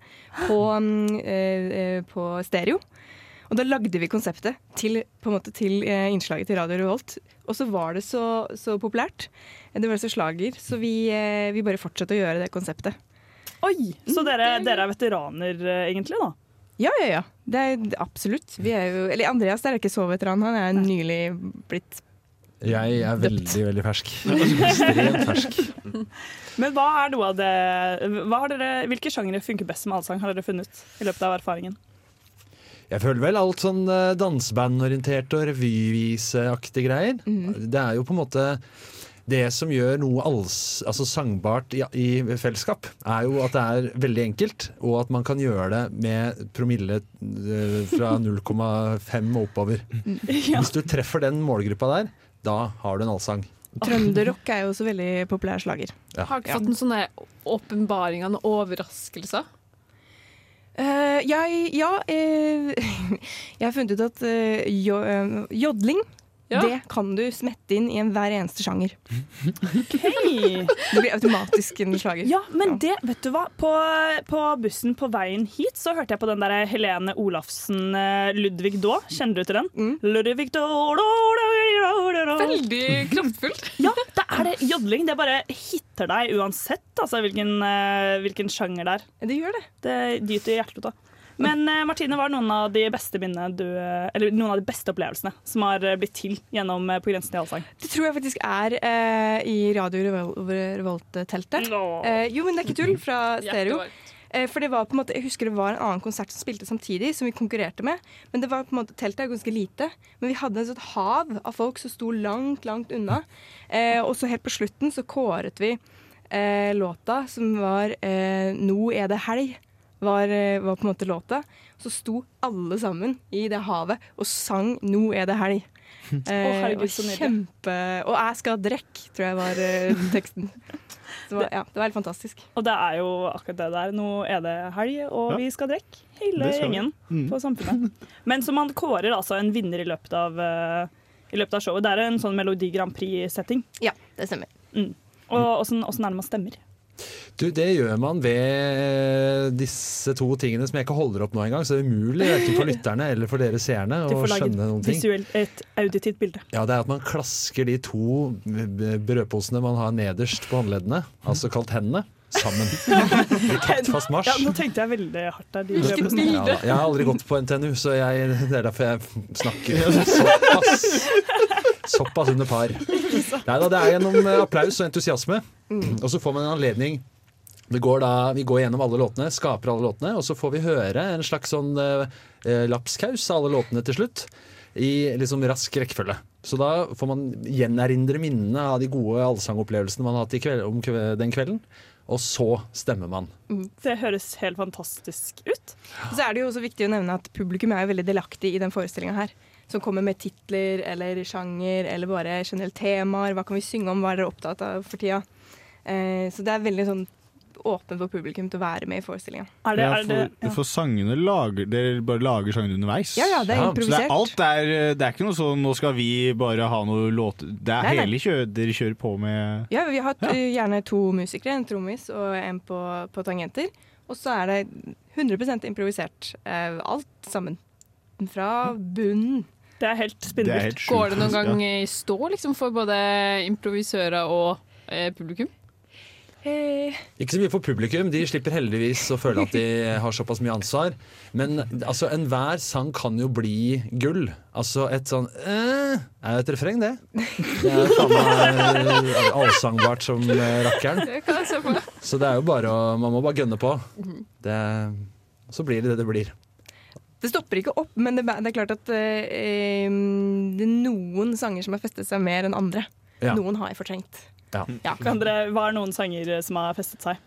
på, mm, eh, på stereo. Og da lagde vi konseptet til, måte, til innslaget til Radio Revolt. Og så var det så, så populært. Det var så slager, så vi, vi bare fortsatte å gjøre det konseptet. Oi, Så dere, dere er veteraner, egentlig, da? Ja, ja, ja. Det er absolutt. Vi er jo, eller Andreas der er ikke så veteran, han er nylig blitt Jeg er veldig, veldig fersk. Ekstremt fersk. Men hva er noe av det hva har dere, Hvilke sjangere funker best med allsang, har dere funnet i løpet av erfaringen? Jeg føler vel alt sånn eh, dansebandorientert og revyviseaktige greier. Det er jo på en måte det som gjør noe alls, altså sangbart i, i fellesskap, er jo at det er veldig enkelt, og at man kan gjøre det med promille eh, fra 0,5 og oppover. Hvis du treffer den målgruppa der, da har du en allsang. Trønderrock er jo også veldig populær slager. Ja. Har dere fått en sånne åpenbaringer, noen overraskelser? Uh, jeg, ja uh, Jeg har funnet ut at uh, eh, jodling Ja. Det kan du smette inn i enhver eneste sjanger. Det blir automatisk en slager. Ja, men det, vet du hva? På, på bussen på veien hit så hørte jeg på den der Helene Olafsen eh, Ludvig Daa. Kjenner du til den? Mm. Ludvig da, da, da, da, da. Veldig kraftfullt. Ja, det er det. Jodling det bare hitter deg uansett altså, hvilken, eh, hvilken sjanger det er. Det gjør det. Det gyter i hjerterota. Men eh, Martine, hva er noen av de beste minnene du, eh, eller noen av de beste opplevelsene som har eh, blitt til gjennom På grensen til allsang? Det tror jeg faktisk er eh, i Radio Revol- Revolt-teltet. Eh, jo, men det er ikke tull. Fra stereo. Eh, for det var på en måte, Jeg husker det var en annen konsert som spilte samtidig, som vi konkurrerte med. Men det var på en måte, teltet er ganske lite. Men vi hadde et sånt hav av folk som sto langt, langt unna. Eh, og så helt på slutten så kåret vi eh, låta som var eh, 'Nå er det helg'. Var, eh, var på en måte låta. Så sto alle sammen i det havet og sang 'Nå er det helg'. Eh, herregud, og kjempe Og 'Jeg skal drekke', tror jeg var eh, teksten. Så det var, ja, det var helt fantastisk. Og det er jo akkurat det der. Nå er det helg, og Ja. vi skal drikke. Hele gjengen Mm. på Samfunnet. Men så man kårer altså en vinner i løpet av, uh, i løpet av showet. Det er en sånn Melodi Grand Prix-setting. Ja, det stemmer. Mm. Og åssen er det man stemmer? Du, Det gjør man ved disse to tingene som jeg ikke holder opp nå engang. Så det er umulig verken for lytterne eller for dere seerne å skjønne noen ting. Du får lage et auditivt bilde. Ja, Det er at man klasker de to brødposene man har nederst på håndleddene, altså kalt hendene, sammen. I taktfast marsj. Ja, nå tenkte jeg veldig hardt der. De Ja, jeg har aldri gått på NTNU, så jeg, det er derfor jeg snakker såpass, såpass under par. Nei da, det er gjennom eh, applaus og entusiasme. Og så får man en anledning vi går, da, vi går gjennom alle låtene, skaper alle låtene, og så får vi høre en slags sånn eh, eh, lapskaus av alle låtene til slutt. I liksom rask rekkefølge. Så da får man gjenerindre minnene av de gode allsangopplevelsene man har hatt i kveld, om kve- den kvelden. Og så stemmer man. Det høres helt fantastisk ut. Så er det jo også viktig å nevne at publikum er veldig delaktig i den forestillinga her. Som kommer med titler eller sjanger eller bare generelt temaer. Hva kan vi synge om, hva er dere opptatt av for tida? Eh, så det er veldig sånn åpen for publikum til å være med i forestillinga. Ja, for, for sangene lager Dere bare lager sangene underveis? Ja, ja, det er Så det improvisert. er alt er, det er ikke noe sånn 'nå skal vi bare ha noe låter'. Det er Nei, nei. hele kjøret dere kjører på med Ja, vi har eh, gjerne to musikere, en trommis og en på, på tangenter. Og så er det 100 improvisert. Eh, alt sammen. Fra bunnen. Det er helt sjukt, Går det noen gang i stå liksom, for både improvisører og eh, publikum? Hey. Ikke så mye for publikum, de slipper heldigvis å føle at de har såpass mye ansvar. Men altså, enhver sang kan jo bli gull. Altså et sånn eh, er jo et refreng, det. Det er faen meg allsangbart som eh, rakkeren. Så det er jo bare å Man må bare gønne på. Det, så blir det det det blir. Det stopper ikke opp, men det, det er klart at eh, eh, det er noen sanger som har festet seg mer enn andre. Ja. Noen har jeg fortrengt. Ja. Kan dere, hva er noen sanger som har festet seg?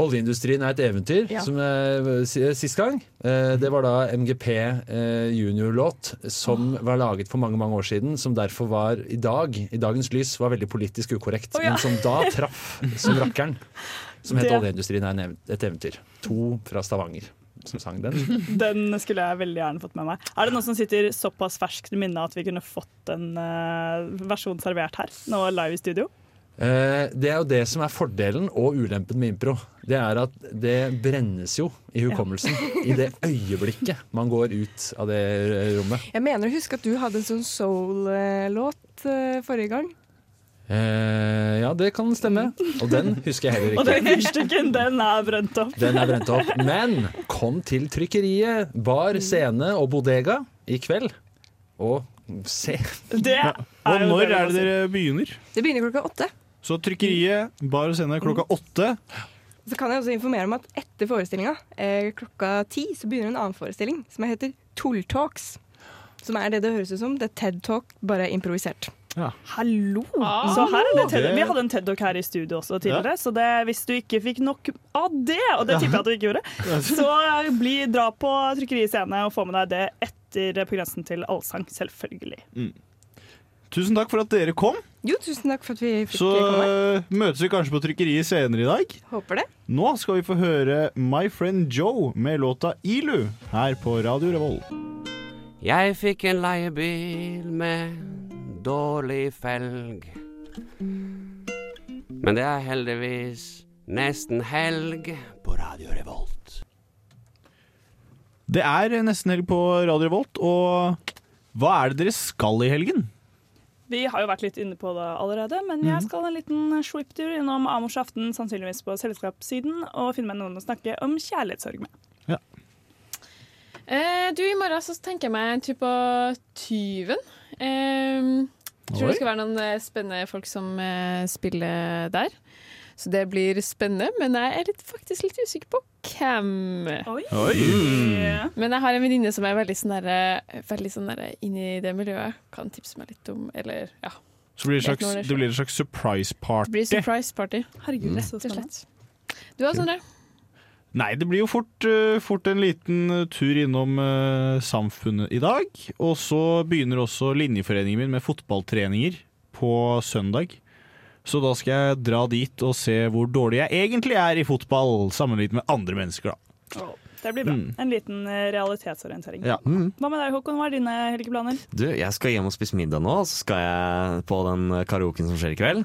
Oljeindustrien er et eventyr, Ja. som eh, sist gang. Eh, det var da MGP eh, junior-låt som var laget for mange mange år siden. Som derfor var i dag, i dagens lys, var veldig politisk ukorrekt. Oh, ja. Men som da traff som rakkeren. Som het Oljeindustrien er et eventyr. To fra Stavanger som sang den. Den skulle jeg veldig gjerne fått med meg. Er det noen som sitter såpass ferskt i minnet at vi kunne fått en uh, versjon servert her, nå live i studio? Uh, det er jo det som er fordelen og ulempen med impro. Det er at det brennes jo i hukommelsen i det øyeblikket man går ut av det rommet. Jeg mener å huske at du hadde en sånn soul-låt uh, forrige gang. Eh, ja, det kan stemme. Og den husker jeg heller Og den ikke. fyrstikken, den er brent opp. Den er brent opp. Men kom til trykkeriet, bar, scene og bodega i kveld. Og se. Det Og når er det dere begynner? Det begynner klokka åtte. Så trykkeriet, bar og scene klokka åtte. Så kan jeg også informere om at etter forestillinga, eh, klokka ti, så begynner en annen forestilling som heter Tulltalks. Som er det det høres ut som. Det er TED Talk, bare improvisert. Hallo! Ah. Så her er det TED. Vi hadde en TED-talk her i studio også tidligere, så det, hvis du ikke fikk nok av det, og det tipper jeg at du ikke gjorde, så bli, dra på Trykkeriet Scene og få med deg det etter På grensen til allsang, selvfølgelig. Tusen takk for at dere kom. Jo, tusen takk for at vi fikk Så komme. Så møtes vi kanskje på trykkeriet senere i dag. Håper det. Nå skal vi få høre My Friend Joe med låta Ilu her på Radio Revolt. Jeg fikk en leiebil med dårlig felg. Men det er heldigvis nesten helg på Radio Revolt. Det er nesten helg på Radio Revolt, og hva er det dere skal i helgen? Vi har jo vært litt inne på det allerede, men jeg skal en liten swipptur innom Amors aften, sannsynligvis på selskapssiden, og finne meg noen å snakke om kjærlighetssorg med. Eh, du, I morgen så tenker jeg meg en tur på Tyven. Jeg tror Oi. det skal være noen eh, spennende folk som eh, spiller der. Så det blir spennende, men jeg er litt, faktisk litt usikker på hvem. Oi. Oi. Mm. Men jeg har en venninne som er veldig sånn der, veldig sånn inni det miljøet. Kan tipse meg litt om Eller, ja. Så blir det, slags, det det blir et slags surprise Det party. blir surprise party. Herregud, Rett og slett. Du da, Sondre? Nei, det blir jo fort, øh, fort en liten øh, tur innom øh, Samfunnet i dag. Og så begynner også linjeforeningen min med fotballtreninger på søndag. Så da skal jeg dra dit og se hvor dårlig jeg egentlig er i fotball, sammenlignet med andre mennesker, da. Det blir bra. Mm. En liten eh, realitetsorientering. Ja. Mm. Hva med deg, Håkon? Hva er dine helgeplaner? Du, jeg skal hjem og spise middag nå, så skal jeg på den karaoken som skjer i kveld.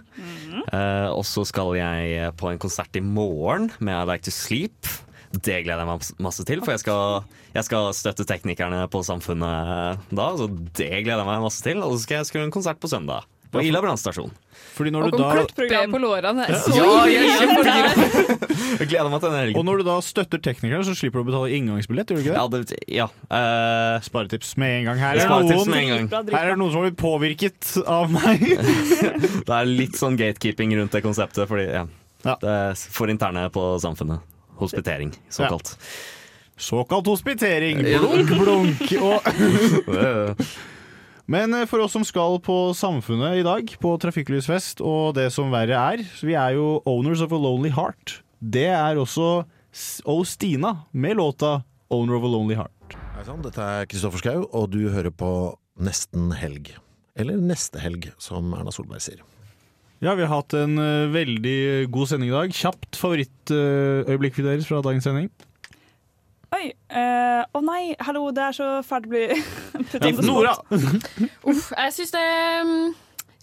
Eh, og så skal jeg på en konsert i morgen med I Like To Sleep. Det gleder jeg meg masse til, for jeg skal, jeg skal støtte teknikerne på Samfunnet da. Så det gleder jeg meg masse til. Og så skal jeg skrive en konsert på søndag. På Ila brannstasjon. Fordi når Og du da klippe på lårene. Ja, jeg er gleder meg til den helgen. Og når du da støtter teknikerne, så slipper du å betale inngangsbillett, gjør du ikke det? Ja, det, ja. Uh, Sparetips med en gang. Her er, noen, med en gang. her er det noen som har blitt påvirket av meg. Det er litt sånn gatekeeping rundt det konseptet, fordi ja, det er for interne på samfunnet. Hospitering, såkalt. Såkalt hospitering. Ja. Blunk, blunk. Og Men eh, for oss som skal på Samfunnet i dag, på trafikklysfest og det som verre er, vi er jo owners of a lonely heart. Det er også O. Stina med låta 'Owner of a Lonely Heart'. Hei sann, dette er Kristoffer Schau, og du hører på Nesten helg. Eller Neste helg, som Erna Solberg sier. Ja, vi har hatt en eh, veldig god sending i dag. Kjapt favorittøyeblikk deres fra dagens sending. Oi. eh, Å nei, hallo, det er så fælt å bli Nora! spot. Uff, jeg syns det um,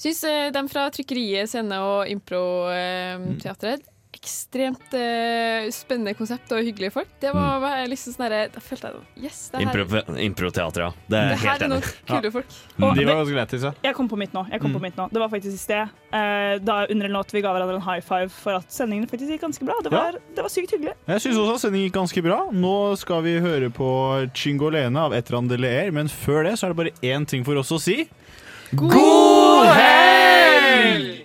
Syns eh, dem fra Trykkeriet, Scene og Improteatret Ekstremt eh, spennende konsept og hyggelige folk. Det var mm. liksom sånn Da følte jeg sånn Yes, det her, Impro- Improteater, ja. Det er det her helt er enig noen kule folk. Mm, Og De var ganske lættis, ja. Jeg kom på mitt nå. Jeg kom på Mm. mitt nå. Det var faktisk i sted. eh, da under en låt vi ga hverandre en high five for at sendingen faktisk gikk ganske bra. Det var, det var sykt hyggelig. Jeg syns også at sendingen gikk ganske bra. Nå skal vi høre på Chingolene av Etran de Leer, men før det så er det bare én ting for oss å si. God helg!